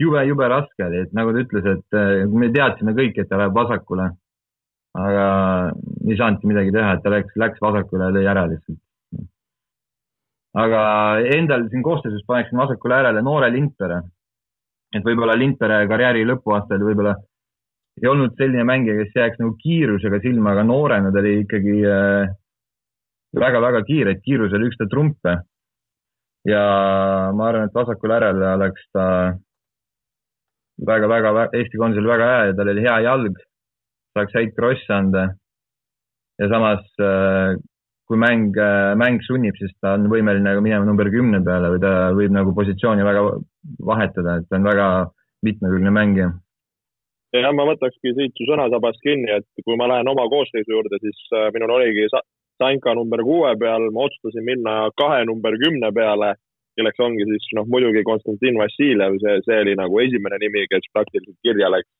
jube, jube raske oli, et nagu ta ütles, et äh, me teadsime kõik, et ta läheb vasakule. aga ei saanudki midagi teha, et ta läks, läks vasakule ja lõi ära lihtsalt. aga endal siin koosseisus paneksin vasakule äärele noore Lindpere. et võib-olla Lindpere karjääri lõpuaastal võib-olla ei olnud selline mängija, kes jääks nagu kiirusega silma, aga noorena ta oli ikkagi väga-väga äh, kiire, et kiirus oli üks ta trumpe. ja ma arvan, et vasakul äärel oleks ta väga-väga, Eesti koondisel väga hea ja tal oli hea jalg, saaks häid krosse anda. ja samas, äh, kui mäng, äh, mäng sunnib, siis ta on võimeline minema number kümne peale või ta võib nagu positsiooni väga vahetada, et ta on väga mitmekülgne mängija ja ma võtakski siit su sõnasabast kinni, et kui ma lähen oma koosseisu juurde, siis äh, minul oligi Sanka number kuue peal, ma otsustasin minna kahe number kümne peale, kelleks ongi siis noh, muidugi Konstantin Vassiljev, see, see oli nagu esimene nimi, kes praktiliselt kirja läks.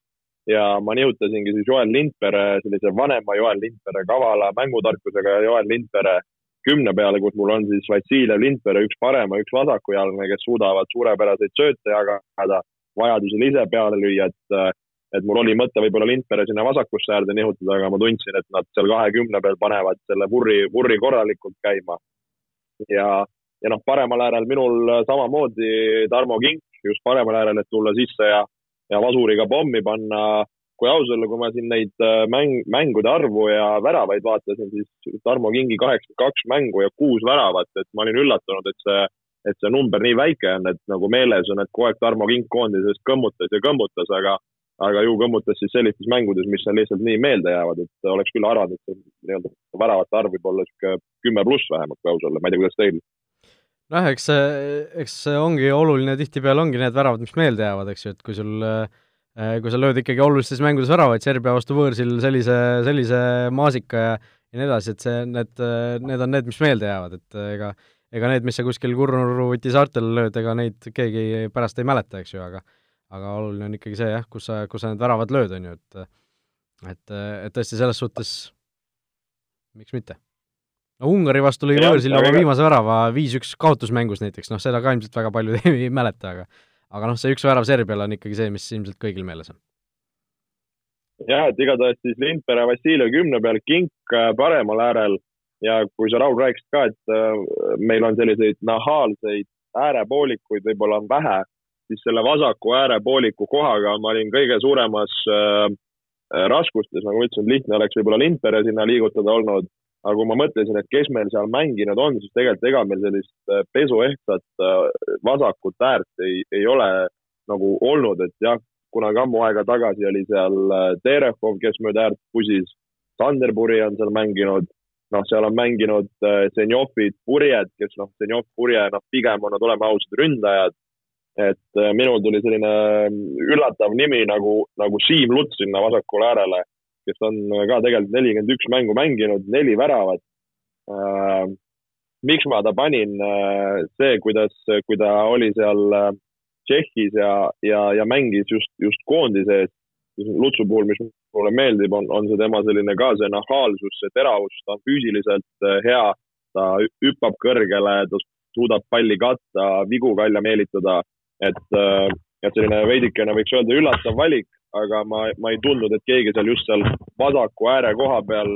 ja ma nihutasingi siis Joel Lindpere, sellise vanema Joel Lindpere, kavala mängutarkusega Joel Lindpere kümne peale, kus mul on siis Vassiljev, Lindpere, üks parema, üks vasakujalgne, kes suudavad suurepäraseid sööte jagada, vajadusel ise peale lüüa, et et mul oli mõte võib-olla Lindpere sinna vasakusse äärde nihutada, aga ma tundsin, et nad seal kahekümne peal panevad selle vurri, vurri korralikult käima. ja, ja noh, paremal äärel minul samamoodi Tarmo Kink just paremal äärel, et tulla sisse ja, ja vasuriga pommi panna. kui aus olla, kui ma siin neid äh, mäng, mängude arvu ja väravaid vaatasin, siis Tarmo Kingi kaheksakümmend kaks mängu ja kuus väravat, et ma olin üllatunud, et see et see number nii väike on, et nagu meeles on, et kogu aeg Tarmo Kink koondises kõmmutas ja kõmmutas, aga aga ju kõmmutas siis sellistes mängudes, mis lihtsalt nii meelde jäävad, et oleks küll arvanud, et nii-öelda väravate arv võib olla niisugune kümme pluss vähemalt, kui aus olla, ma ei tea, kuidas teil? Noh, eks see, eks see ongi oluline, tihtipeale ongi need väravad, mis meelde jäävad, eks ju, et kui sul kui sa lööd ikkagi olulistes mängudes väravaid Serbia vastu võõrsil sellise, sellise maasika ja ja nii edasi, et see, need, need on need, mis meelde jäävad, et ega ega need, mis sa kuskil Kurrunurruvuti saartel lööd, ega neid keegi pärast ei mäleta, eks ju, aga aga oluline on ikkagi see jah, kus sa, kus sa need väravad lööd, on ju, et et, et tõesti selles suhtes miks mitte. Ungari vastu lõi võõrsil oma viimase värava viis-üks kaotusmängus näiteks, noh, seda ka ilmselt väga paljud ei mäleta, aga aga noh, see üks värav Serbiale on ikkagi see, mis ilmselt kõigil meeles on. jah, et igatahes siis Lindpere, Vassiljev kümne peal, Kink äh, paremal äärel. Ja kui sa, Raul, rääkisid ka, et äh, meil on selliseid nahaalseid äärepoolikuid võib-olla on vähe siis selle vasaku äärepooliku kohaga ma olin kõige suuremas äh, äh, raskustes, nagu ma ütlesin, lihtne oleks võib-olla Lindpere sinna liigutada olnud, aga kui ma mõtlesin, et kes meil seal mänginud on, siis tegelikult ega meil sellist äh, pesuehtsat äh, vasakut äärt ei, ei ole nagu olnud, et jah, kunagi ammu aega tagasi oli seal Terehov, kes mööda äärt pusis, Sanderburi on seal mänginud, noh, seal on mänginud Zenjovid, Purjed, kes noh, Zenjov, Purje, noh, pigem on nad, oleme ausad, ründajad. Et äh, minul tuli selline ähm, üllatav nimi nagu, nagu Siim Luts sinna vasakule äärele, kes on ka tegelikult nelikümmend üks mängu mänginud, neli väravat äh,. miks ma ta panin äh,, see, kuidas, kui ta oli seal äh, Tšehhis ja, ja, ja mängis just, just koondise eest, Lutsu puhul, mis mulle meeldib, on, on see tema selline ka see nahaalsus, see teravus, ta on füüsiliselt hea, ta hüppab kõrgele, ta suudab palli katta, vigu välja meelitada et, et selline veidikene võiks öelda üllatav valik, aga ma, ma ei tundnud, et keegi seal just seal vasaku ääre koha peal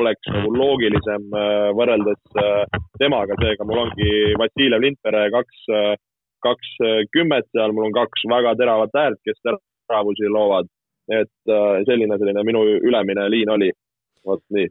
oleks nagu loogilisem äh, võrreldes äh, temaga, seega mul ongi Vassiljev Lindpere kaks, kaks kümmet seal, mul on kaks väga teravat äärt, kes teravusi loovad. et selline, selline minu ülemine liin oli. vot nii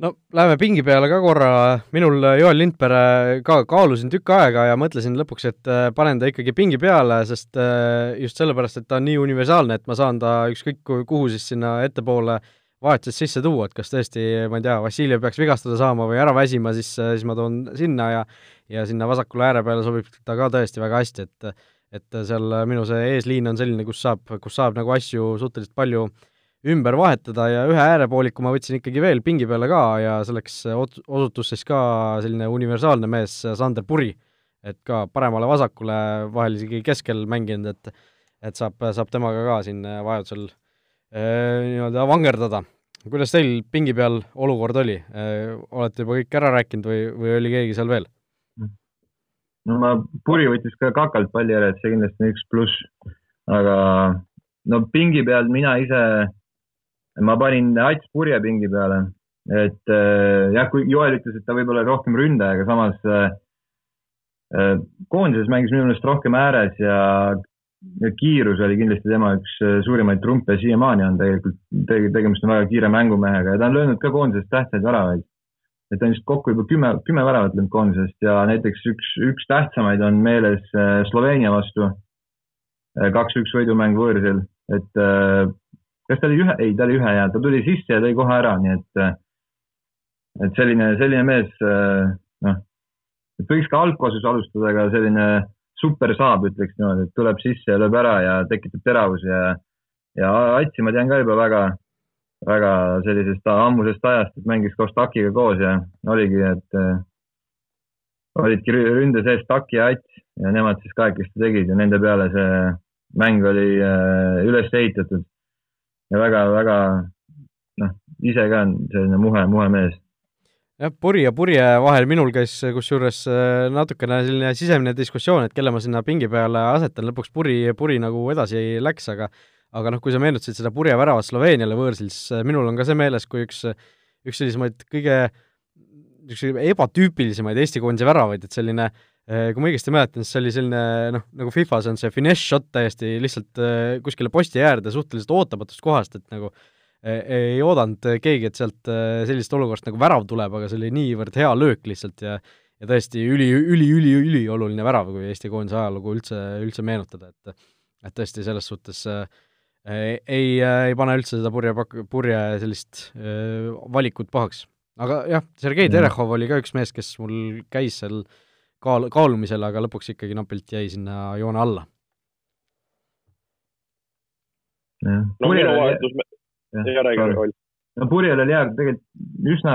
no läheme pingi peale ka korra, minul Joel Lindpere ka kaalusin tükk aega ja mõtlesin lõpuks, et äh, panen ta ikkagi pingi peale, sest äh, just sellepärast, et ta on nii universaalne, et ma saan ta ükskõik kuhu siis sinna ettepoole vahetuses sisse tuua, et kas tõesti, ma ei tea, Vassiljev peaks vigastada saama või ära väsima, siis, äh, siis ma toon sinna ja ja sinna vasakule ääre peale sobib ta ka tõesti väga hästi, et et seal minu see eesliin on selline, kus saab, kus saab nagu asju suhteliselt palju äh, ümber vahetada ja ühe äärepooliku ma võtsin ikkagi veel pingi peale ka ja selleks osutus siis ka selline universaalne mees, Sander Puri. et ka paremale-vasakule, vahel isegi keskel mänginud, et et saab, saab temaga ka siin vajadusel äh, nii-öelda vangerdada. kuidas teil pingi peal olukord oli äh,, olete juba kõik ära rääkinud või, või oli keegi seal veel? no ma, Puri võttis ka kakalt palli ära, et see kindlasti on üks pluss, aga no pingi peal mina ise ma panin Ats Purje pingi peale, et äh, jah, kui Joel ütles, et ta võib-olla rohkem ründaja, aga samas äh, äh, koondises mängis minu meelest rohkem ääres ja kiirus oli kindlasti tema üks suurimaid trumpe siiamaani on tegelikult, tegemist on väga kiire mängumehega ja ta on löönud ka koondisest tähtsaid väravaid. et ta on vist kokku juba kümme, kümme väravat löönud koondisest ja näiteks üks, üks tähtsamaid on meeles Sloveenia vastu. kaks-üks võidumäng võõrsil, et kas ta oli ühe, ei, ta oli ühe ja ta tuli sisse ja tõi kohe ära, nii et, et selline, selline mees, noh, et võiks ka algkoosseisus alustada, aga selline super saab, ütleks niimoodi, et tuleb sisse ja lööb ära ja tekitab teravusi ja, ja Atsi ma tean ka juba väga, väga sellisest ammusest ajast, et mängis koos Takiga koos ja oligi, et äh, olidki ründe sees Taki ja Ats ja nemad siis kahekesti tegid ja nende peale see mäng oli üles ehitatud ja väga-väga noh, ise ka selline muhe, muhe mees. Jah, puri ja purje vahel minul käis kusjuures äh, natukene selline sisemine diskussioon, et kelle ma sinna pingi peale asetan, lõpuks puri, puri nagu edasi läks, aga aga noh, kui sa meenutasid seda purje väravat Sloveeniale võõrsil, siis äh, minul on ka see meeles, kui üks, üks sellisemaid kõige niisuguseid ebatüüpilisemaid Eesti koondise väravaid, et selline äh, kui ma õigesti mäletan, siis see oli selline noh, nagu Fifas on see finesse shot täiesti lihtsalt kuskile posti äärde suhteliselt ootamatust kohast, et nagu äh, ei oodanud keegi, et sealt äh, sellisest olukorrast nagu värav tuleb, aga see oli niivõrd hea löök lihtsalt ja ja tõesti üli, üli, üli, ülioluline värav, kui Eesti koondise ajalugu üldse, üldse meenutada, et et tõesti selles suhtes äh, ei, ei pane üldse seda purje pak-, purje sellist äh, valikut pahaks. aga jah, Sergei. Terehov oli ka üks mees, kes mul käis seal kaal-, kaalumisel, aga lõpuks ikkagi napilt jäi sinna joone alla. no minu vahetus, ja räägi, Roll. no Purjel oli jah, tegelikult üsna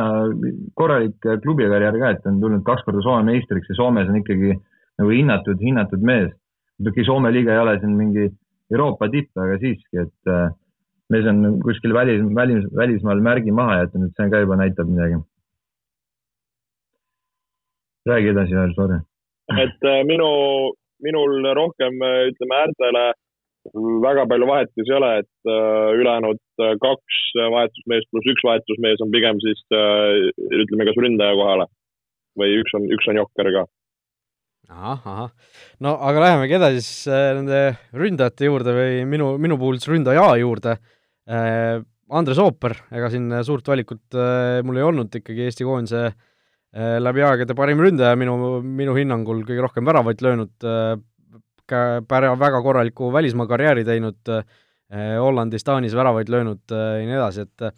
korralik klubikarjäär ka, et on tulnud kaks korda Soome meistriks ja Soomes on ikkagi nagu hinnatud, hinnatud mees. muidugi Soome liiga ei ole siin mingi Euroopa tipp, aga siiski, et äh, mees on kuskil välis, välis, välismaal märgi maha jätnud, see ka juba näitab midagi. Räägi edasi veel, sorry. et äh, minu, minul rohkem ütleme äärtele väga palju vahetusi ei ole, et äh, ülejäänud äh, kaks vahetusmeest pluss üks vahetusmees on pigem siis äh, ütleme, kas ründaja kohale või üks on, üks on jokker ka. ahah, ahah. no aga lähemegi edasi siis nende ründajate juurde või minu, minu puhul siis ründaja juurde. Andres Ooper, ega siin suurt valikut mul ei olnud ikkagi Eesti koondise läbi aegade parim ründaja minu, minu hinnangul kõige rohkem väravaid löönud pära-, väga korraliku välismaa karjääri teinud, eh, Hollandis, Taanis väravaid löönud ja nii edasi, et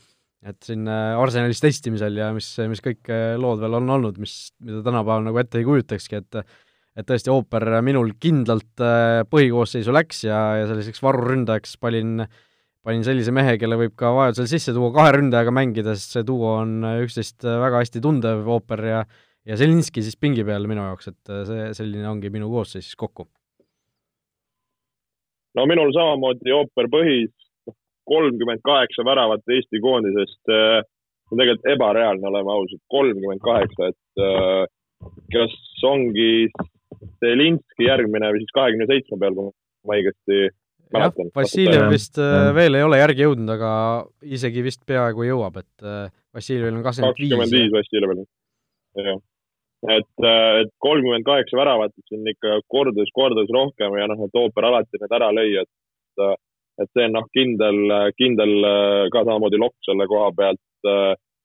et siin Arsenalis testimisel ja mis, mis kõik lood veel on olnud, mis, mida tänapäeval nagu ette ei kujutakski, et et tõesti, ooper minul kindlalt põhikoosseisu läks ja, ja selliseks varuründajaks panin, panin sellise mehe, kelle võib ka vajadusel sisse tuua kahe ründajaga mängides, see duo on üksteist väga hästi tundev, ooper ja ja Zelinski siis pingi peal minu jaoks, et see, selline ongi minu koosseis siis kokku no minul samamoodi ooper põhis, kolmkümmend kaheksa väravat Eesti koondisest. see on tegelikult ebareaalne, oleme ausad, kolmkümmend kaheksa, et äh, kas ongi Zelinski järgmine või siis kahekümne seitsme peal, kui ma õigesti mäletan. Vassiljev vist äh, veel ei ole järgi jõudnud, aga isegi vist peaaegu jõuab, et äh, Vassiljevil on kakskümmend viis. kakskümmend viis Vassiljevil, jah et, äh, et kolmkümmend kaheksa väravat, see on ikka kordades, kordades rohkem ja noh, et ooper alati need ära lõi, et, et see on noh, kindel, kindel ka samamoodi lokk selle koha pealt.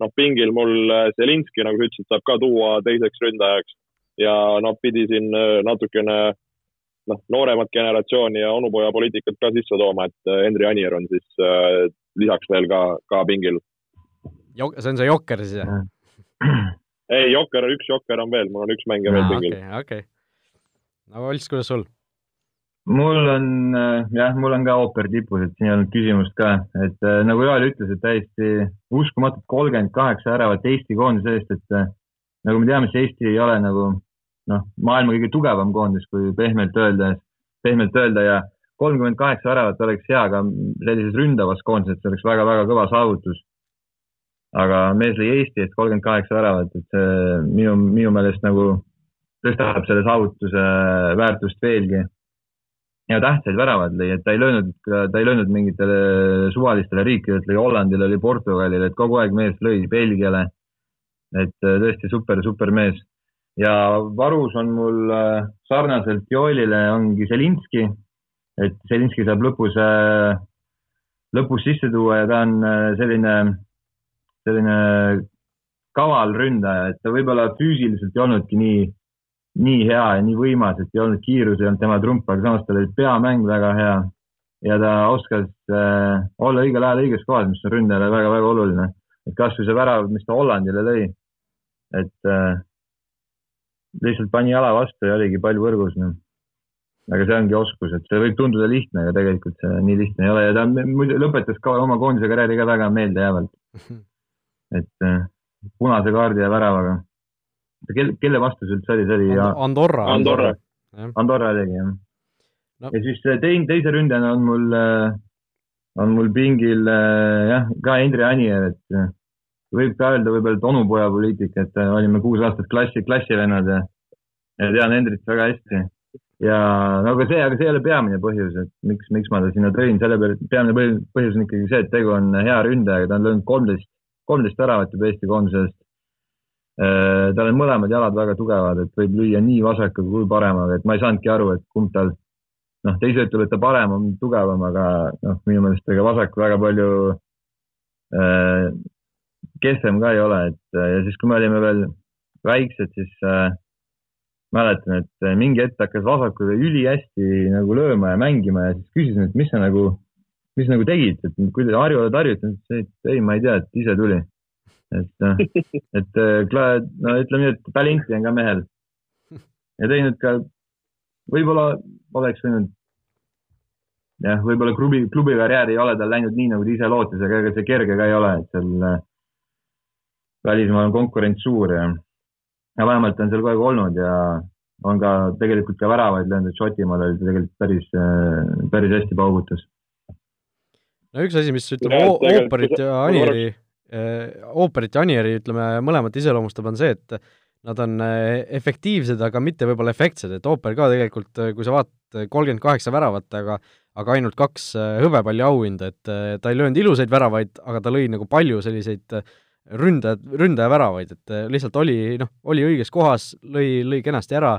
noh, pingil mul Zelinski, nagu sa ütlesid, saab ka tuua teiseks ründajaks ja noh, pidi siin natukene noh, nooremat generatsiooni ja onupojapoliitikat ka sisse tooma, et Henri Anier on siis äh, lisaks veel ka, ka pingil. see on see jokker siis, jah? ei, Jokker, üks Jokker on veel, mul on üks mängija veel pingil. okei, okei. no Olts, kuidas sul? mul on äh, jah, mul on ka ooper tipus, et siin ei olnud küsimust ka, et äh, nagu Joel ütles, et täiesti uskumatult kolmkümmend kaheksa äravat Eesti koondise eest, et äh, nagu me teame, siis Eesti ei ole nagu noh, maailma kõige tugevam koondis, kui pehmelt öelda, pehmelt öelda ja kolmkümmend kaheksa väravat oleks hea, aga sellises ründavas koondises see oleks väga-väga kõva saavutus aga mees lõi Eesti eest kolmkümmend kaheksa väravat, et see minu, minu meelest nagu tõstab selle saavutuse väärtust veelgi. ja tähtsaid väravad lõi, et ta ei löönud, ta ei löönud mingitele suvalistele riikidele, lõi Hollandile, lõi Portugalile, et kogu aeg mees lõi Belgiale. et tõesti super, super mees. Ja varus on mul äh, sarnaselt Joelile ongi Zelinski. et Zelinski saab lõpus, lõpus sisse tuua ja ta on selline, selline kaval ründaja, et ta võib-olla füüsiliselt ei olnudki nii, nii hea ja nii võimas, et ei olnud kiirus, ei olnud tema trump, aga samas tal oli peamäng väga hea ja ta oskas äh, olla õigel ajal õiges kohas, mis on ründajale väga-väga oluline. et kasvõi see värav, mis ta Hollandile lõi, et äh, lihtsalt pani jala vastu ja oligi pall võrgus no.. aga see ongi oskus, et see võib tunduda lihtne, aga tegelikult see nii lihtne ei ole. Ja ta muidu lõpetas ka oma koondise karjääri ka väga meeldejäävalt. et äh, punase kaardi ja väravaga. kelle, kelle vastu see üldse oli, see oli Andorra. Andorra, Andorra oligi jah. No.. ja siis tein, teise ründajana on mul, on mul pingil jah, ka Endre Anier, et võib ka öelda võib-olla, et onupoja poliitika, et olime kuus aastat klassi, klassivennad ja, ja tean Endrit väga hästi. ja no aga see, aga see ei ole peamine põhjus, et miks, miks ma ta sinna tõin, selle peale, peamine põhjus, on ikkagi see, et tegu on hea ründajaga, ta on löönud kolmteist kolmteist väravat juba Eesti koondisest. Äh, tal on mõlemad jalad väga tugevad, et võib lüüa nii vasaka kui paremaga, et ma ei saanudki aru, et kumb tal, noh, te ise ütlete, parem on tugevam, aga noh, minu meelest ega vasak väga palju äh, kehvem ka ei ole, et ja siis, kui me olime veel väiksed, siis äh, mäletan, et mingi hetk hakkas vasakuga ülihästi nagu lööma ja mängima ja siis küsisin, et mis sa nagu mis nagu tegid, et kuidas harjuvad harjutanud, et ei, ma ei tea, et ise tuli. et, noh, et äh, no ütleme nii, et talenti on ka mehel. ja teinud ka, võib-olla oleks võinud, jah, võib-olla klubi, klubi karjäär ei ole tal läinud nii, nagu ta ise lootis, aga ega see kerge ka ei ole, et seal äh, välismaal on konkurents suur ja, ja vähemalt on seal kogu aeg olnud ja on ka tegelikult ka väravaid löönud, et Šotimaal oli ta tegelikult päris, äh, päris hästi paugutas no üks asi, mis ütleme ooperit ja Anieri, ooperit ja Anieri, ütleme, mõlemat iseloomustab, on see, et nad on eh, efektiivsed, aga mitte võib-olla efektsed, et ooper ka tegelikult, kui sa vaatad, kolmkümmend kaheksa väravat, aga aga ainult kaks hõbepalli auhinda, et ta ei löönud ilusaid väravaid, aga ta lõi nagu palju selliseid ründajad, ründajaväravaid, et lihtsalt oli, noh, oli õiges kohas, lõi, lõi kenasti ära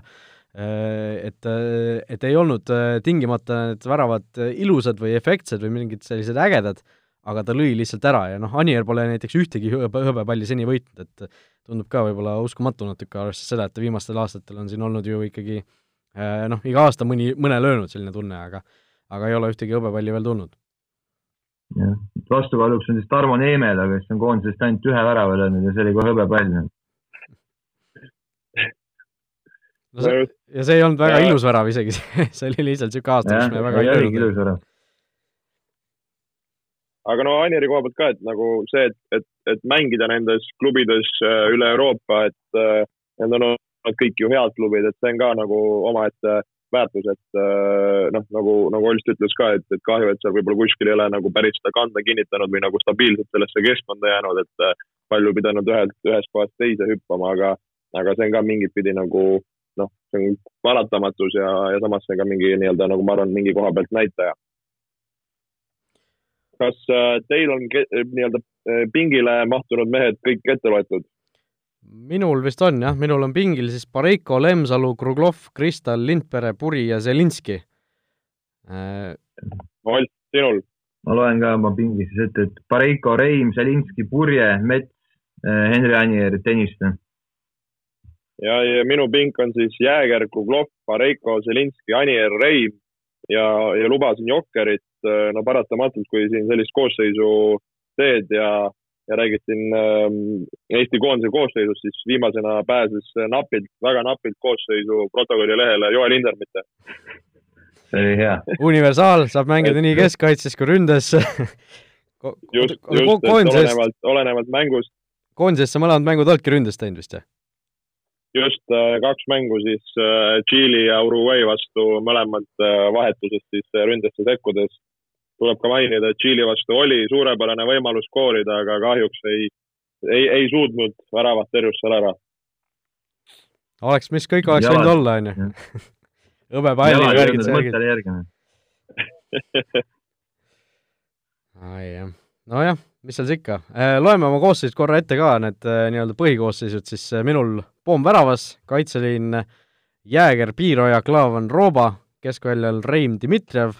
Äh, et, äh, et ei olnud äh, tingimata need väravad ilusad või efektsed või mingid sellised ägedad, aga ta lõi lihtsalt ära ja noh, Anier pole näiteks ühtegi hõbe, hõbepalli seni võitnud, et tundub ka võib-olla uskumatu natuke, arvestades seda, et viimastel aastatel on siin olnud ju ikkagi noh, iga aasta mõni, mõne löönud selline tunne, aga aga ei ole ühtegi hõbepalli veel tulnud. Jah, vastukaaluks on siis Tarmo Neemela, kes on koondisest ainult ühe värava löönud ja see oli kohe hõbepall no see, ja see ei olnud väga ja... ilus värav isegi see oli lihtsalt niisugune aasta, kus me väga ei olnudki ilus värav. aga no Anieri koha pealt ka, et nagu see, et, et, et mängida nendes klubides äh, üle Euroopa, et äh, need on olnud kõik ju head klubid, et see on ka nagu omaette väärtus, et äh, noh, nagu, nagu Olst ütles ka, et, et kahju, et seal võib-olla kuskil ei ole nagu päris seda kanda kinnitanud või nagu stabiilselt sellesse keskkonda jäänud, et palju pidanud ühelt, ühest kohast teise hüppama, aga, aga see on ka mingit pidi nagu noh, see on paratamatus ja, ja samas see ka mingi nii-öelda nagu ma arvan, mingi koha pealt näitaja. kas äh, teil on nii-öelda äh, pingile mahtunud mehed kõik ette loetud? Minul vist on jah, minul on pingil siis Pareiko, Lemsalu, Kruglov, Kristal, Lindpere, Puri ja Zelinski äh.... Olt, sinul? ma loen ka oma pingi siis ette, et Pareiko, Reim, Zelinski, Purje, Mets, äh, Henri Anier, Tõniste ja, ja minu pink on siis Jääger, Kuglov, Pareiko, Zelinski, Anier, Reim ja, ja lubasin Jokkerit. no paratamatult, kui siin sellist koosseisu teed ja, ja räägid siin ähm, Eesti koondise koosseisust, siis viimasena pääses napilt, väga napilt koosseisu protokolli lehele Joel Hindermitte. see oli hea. universaal, saab mängida nii keskkaitses kui ründes Ko. just, just, et olenevalt, olenevalt mängust. koondises sa mõlemad mängud oledki ründes teinud vist, jah? just äh, kaks mängu siis äh, Tšiili ja Uruguay vastu, mõlemad äh, vahetusest siis ründesse sekkudes. Tuleb ka mainida, et Tšiili vastu oli suurepärane võimalus skoorida, aga kahjuks ei, ei, ei suutnud väravat terjus seal ära. oleks, mis kõik oleks võinud olla, onju. hõbepalli värgid, särgid. nojah mis seal siis ikka, äh, loeme oma koosseisud korra ette ka, need äh, nii-öelda põhikoosseisud, siis äh, minul Poom väravas, kaitseliin Jääger, Piiroja, Klaavan, Rooba, keskväljal Reim Dmitrijev,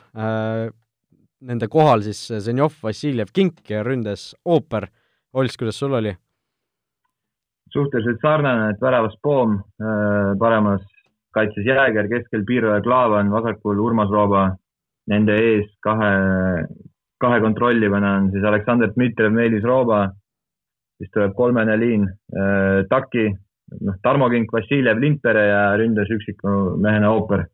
nende kohal siis Zenjov, Vassiljev, Kink ja ründes ooper. Ols, kuidas sul oli? suhteliselt sarnane, et väravas Poom, paremas kaitses Jääger, keskel Piiro ja Klaavan, vasakul Urmas Rooba, nende ees kahe, kahe kontrollivana on siis Aleksandr Dmitrijev, Meelis Rooba, siis tuleb kolmene liin äh,, Taki, noh, Tarmo Kink, Vassiljev, Lindpere ja ründas üksiku mehena ooper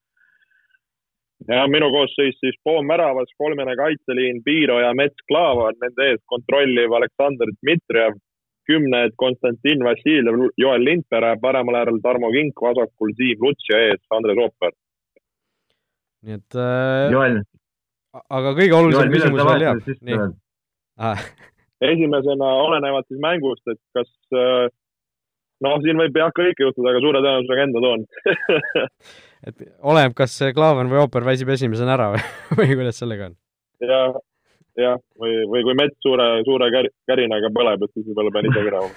ja minu koosseis siis Poom väravas, kolmene kaitseliin, Piiro ja Mets Klaavan, nende ees kontrolliv Aleksandr Dmitrijev, kümned Konstantin Vassiljev, Joel Lindpere, paremal äärel Tarmo Kink, vasakul Siim Luts ja ees Andres Ooper. nii et äh, Joel, aga kõige olulisem küsimus veel jääb. nii. ah,, esimesena olenevalt siis mängust, et kas äh, noh, siin võib jah kõike juhtuda, aga suure tõenäosusega enda toon et oleneb, kas see Klaavan või ooper väsib esimesena ära või, või kuidas sellega on? ja, jah, või, või kui mets suure, suure kär, kärinaga põleb, et siis võib-olla pean ise minema.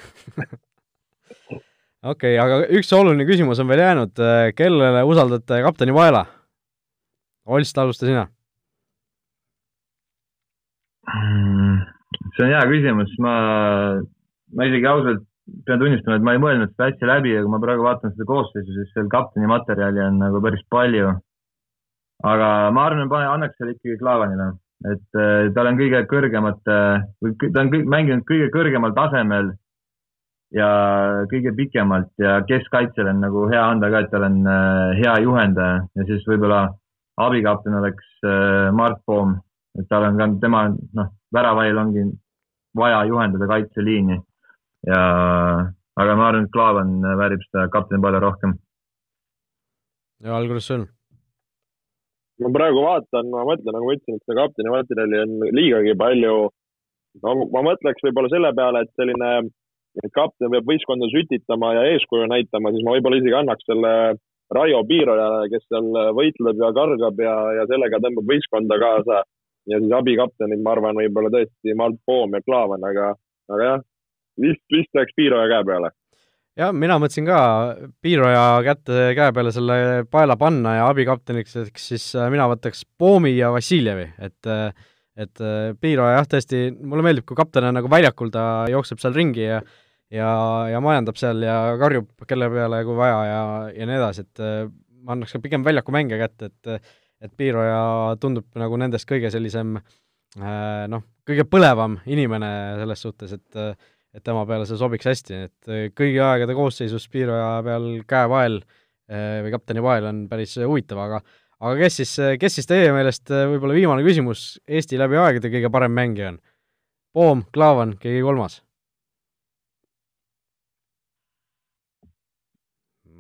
okei okay,, aga üks oluline küsimus on veel jäänud, kellele usaldate kapteni vaela? Olst, alusta sina. Mm, see on hea küsimus, ma, ma isegi ausalt pean tunnistama, et ma ei mõelnud seda asja läbi ja kui ma praegu vaatan seda koosseisu, siis seal kapteni materjali on nagu päris palju. aga ma arvan, annaks selle ikkagi Klaavanile, et äh, tal on kõige kõrgemate, ta on kõik, mänginud kõige kõrgemal tasemel ja kõige pikemalt ja keskkaitsel on nagu hea anda ka, et tal on äh, hea juhendaja ja siis võib-olla abikapten oleks äh, Mart Poom, et tal on ka tema, noh, väravail ongi vaja juhendada kaitseliini ja, aga ma arvan, et Klaavan väärib seda kapteni palju rohkem. ja alguses sul? ma praegu vaatan, ma mõtlen, nagu ma ütlesin, et seda kapteni materjali on liigagi palju. no ma mõtleks võib-olla selle peale, et selline, et kapten peab võistkonda sütitama ja eeskuju näitama, siis ma võib-olla isegi annaks selle Raio Piirojale, kes seal võitleb ja kargab ja, ja sellega tõmbab võistkonda kaasa. ja siis abikaptenid, ma arvan, võib-olla tõesti Mart Poom ja Klaavan, aga, aga jah, vist, vist läks Piiroja käe peale. Jah, mina mõtlesin ka Piiroja kätte käe peale selle paela panna ja abikapteniks siis äh, mina võtaks Poomi ja Vassiljevi, et et Piiroja jah, tõesti, mulle meeldib, kui kapten on nagu väljakul, ta jookseb seal ringi ja ja, ja majandab seal ja karjub kelle peale, kui vaja ja, ja nii edasi, et ma annaks ka pigem väljaku mängija kätte, et et Piiroja tundub nagu nendest kõige sellisem noh, kõige põlevam inimene selles suhtes, et et tema peale see sobiks hästi, et kõigi aegade koosseisus Piiroja peal käevael või kapteni vael on päris huvitav, aga aga kes siis, kes siis teie meelest, võib-olla viimane küsimus, Eesti läbi aegade kõige parem mängija on? Poom, Klaavan, keegi kolmas?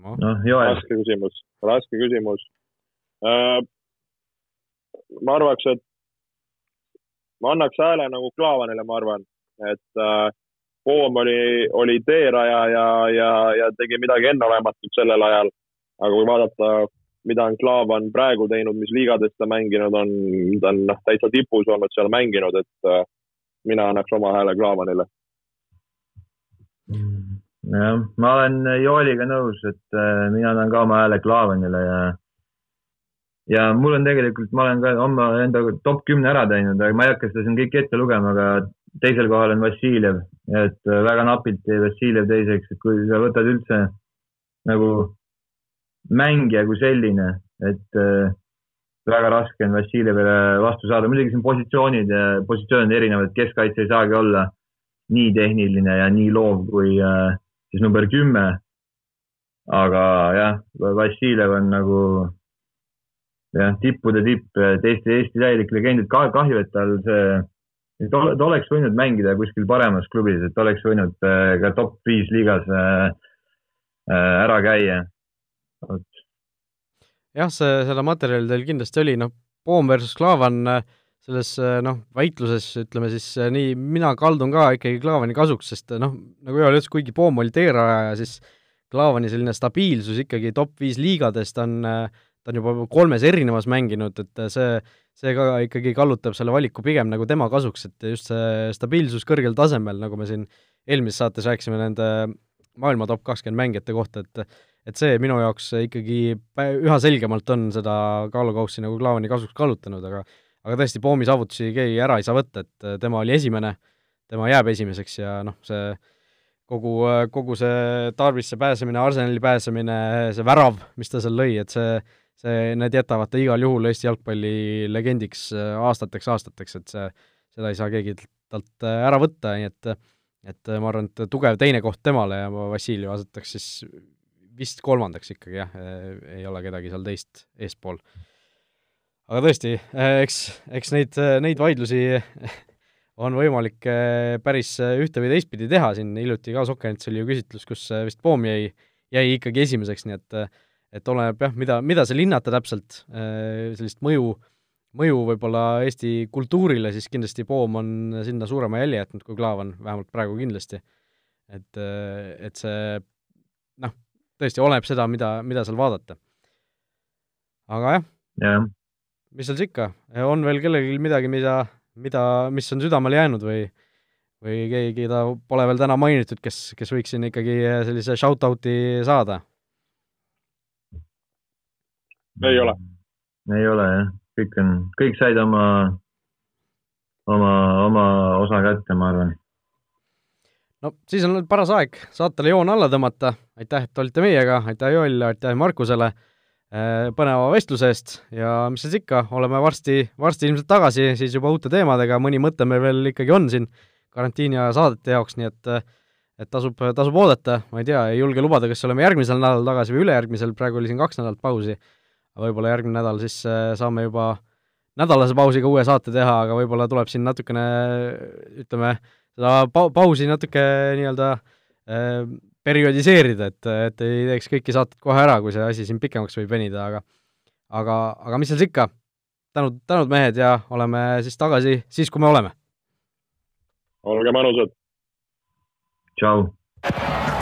noh no, no, raske küsimus, raske küsimus äh,. ma arvaks, et ma annaks hääle nagu Klaavanile, ma arvan, et äh, Poom oli, oli teeraja ja, ja, ja tegi midagi enneolematut sellel ajal. aga kui vaadata, mida on Klaavan praegu teinud, mis liigades ta mänginud on, ta on noh, täitsa tipus olnud seal mänginud, et äh, mina annaks oma hääle Klaavanile. jah, ma olen Jooliga nõus, et äh, mina annan ka oma hääle Klaavanile ja ja mul on tegelikult, ma olen ka oma enda top kümne ära teinud, aga ma ei hakka seda siin kõike ette lugema, aga teisel kohal on Vassiljev, et äh, väga napilt jäi Vassiljev teiseks, et kui sa võtad üldse nagu mängija kui selline, et äh, väga raske on Vassiljevile vastu saada, muidugi siin positsioonid ja positsioonid erinevad, keskkaitse ei saagi olla nii tehniline ja nii loov kui äh, siis number kümme. aga jah, Vassiljev on nagu jah, tippude tipp, et Eesti, Eesti täielik legend, et kahju, et tal see et ta oleks võinud mängida kuskil paremas klubis, et oleks võinud äh, ka top viis liigas äh, äh, ära käia. jah, see, selle materjali teil kindlasti oli, noh, Poom versus Klaavan selles noh, väitluses ütleme siis nii, mina kaldun ka ikkagi Klaavani kasuks, sest noh, nagu Joel ütles, kuigi Poom oli teerajaja, siis Klaavani selline stabiilsus ikkagi top viis liigades, ta on, ta on juba kolmes erinevas mänginud, et see see ka ikkagi kallutab selle valiku pigem nagu tema kasuks, et just see stabiilsus kõrgel tasemel, nagu me siin eelmises saates rääkisime nende maailma top kakskümmend mängijate kohta, et et see minu jaoks ikkagi üha selgemalt on seda kaalukaussi nagu Klaavani kasuks kallutanud, aga aga tõesti, Poomi saavutusi keegi ära ei saa võtta, et tema oli esimene, tema jääb esimeseks ja noh, see kogu, kogu see Tarvisse pääsemine, Arsenali pääsemine, see värav, mis ta seal lõi, et see, see, need jätavad ta igal juhul Eesti jalgpalli legendiks aastateks, aastateks, et see, seda ei saa keegi talt ära võtta, nii et et ma arvan, et tugev teine koht temale ja ma Vassiljev asetaks siis vist kolmandaks ikkagi jah, ei ole kedagi seal teist eespool. aga tõesti, eks, eks neid, neid vaidlusi on võimalik päris ühte või teistpidi teha, siin hiljuti ka Sokkenits oli ju küsitlus, kus vist Poom jäi, jäi ikkagi esimeseks, nii et et oleneb jah, mida, mida seal hinnata täpselt, eh, sellist mõju, mõju võib-olla Eesti kultuurile, siis kindlasti Poom on sinna suurema jälje jätnud kui Klaavan, vähemalt praegu kindlasti. et, et see noh, tõesti oleneb seda, mida, mida seal vaadata. aga jah yeah., mis seal siis ikka, on veel kellelgi midagi, mida, mida, mis on südamele jäänud või või keegi, keda pole veel täna mainitud, kes, kes võiks siin ikkagi sellise shout-out'i saada? Ei ole. ei ole jah, kõik on, kõik said oma, oma, oma osa kätte, ma arvan. No siis on paras aeg saatele joon alla tõmmata, aitäh, et olite meiega, aitäh Joel, aitäh Markusele äh, põneva vestluse eest. Ja mis siis ikka, oleme varsti, varsti ilmselt tagasi siis juba uute teemadega, mõni mõte meil veel ikkagi on siin karantiini aja saadete jaoks, nii et et tasub, tasub oodata, ma ei tea, ei julge lubada, kas oleme järgmisel nädalal tagasi või ülejärgmisel, praegu oli siin kaks nädalat pausi, võib-olla järgmine nädal siis äh, saame juba nädalase pausiga uue saate teha, aga võib-olla tuleb siin natukene ütleme, seda pa-, pausi natuke nii-öelda äh, perioodiseerida, et, et ei teeks kõiki saateid kohe ära, kui see asi siin pikemaks võib venida, aga aga, aga mis seal siis ikka, tänud, tänud mehed ja oleme siis tagasi siis, kui me oleme. olge mõnusad. tšau.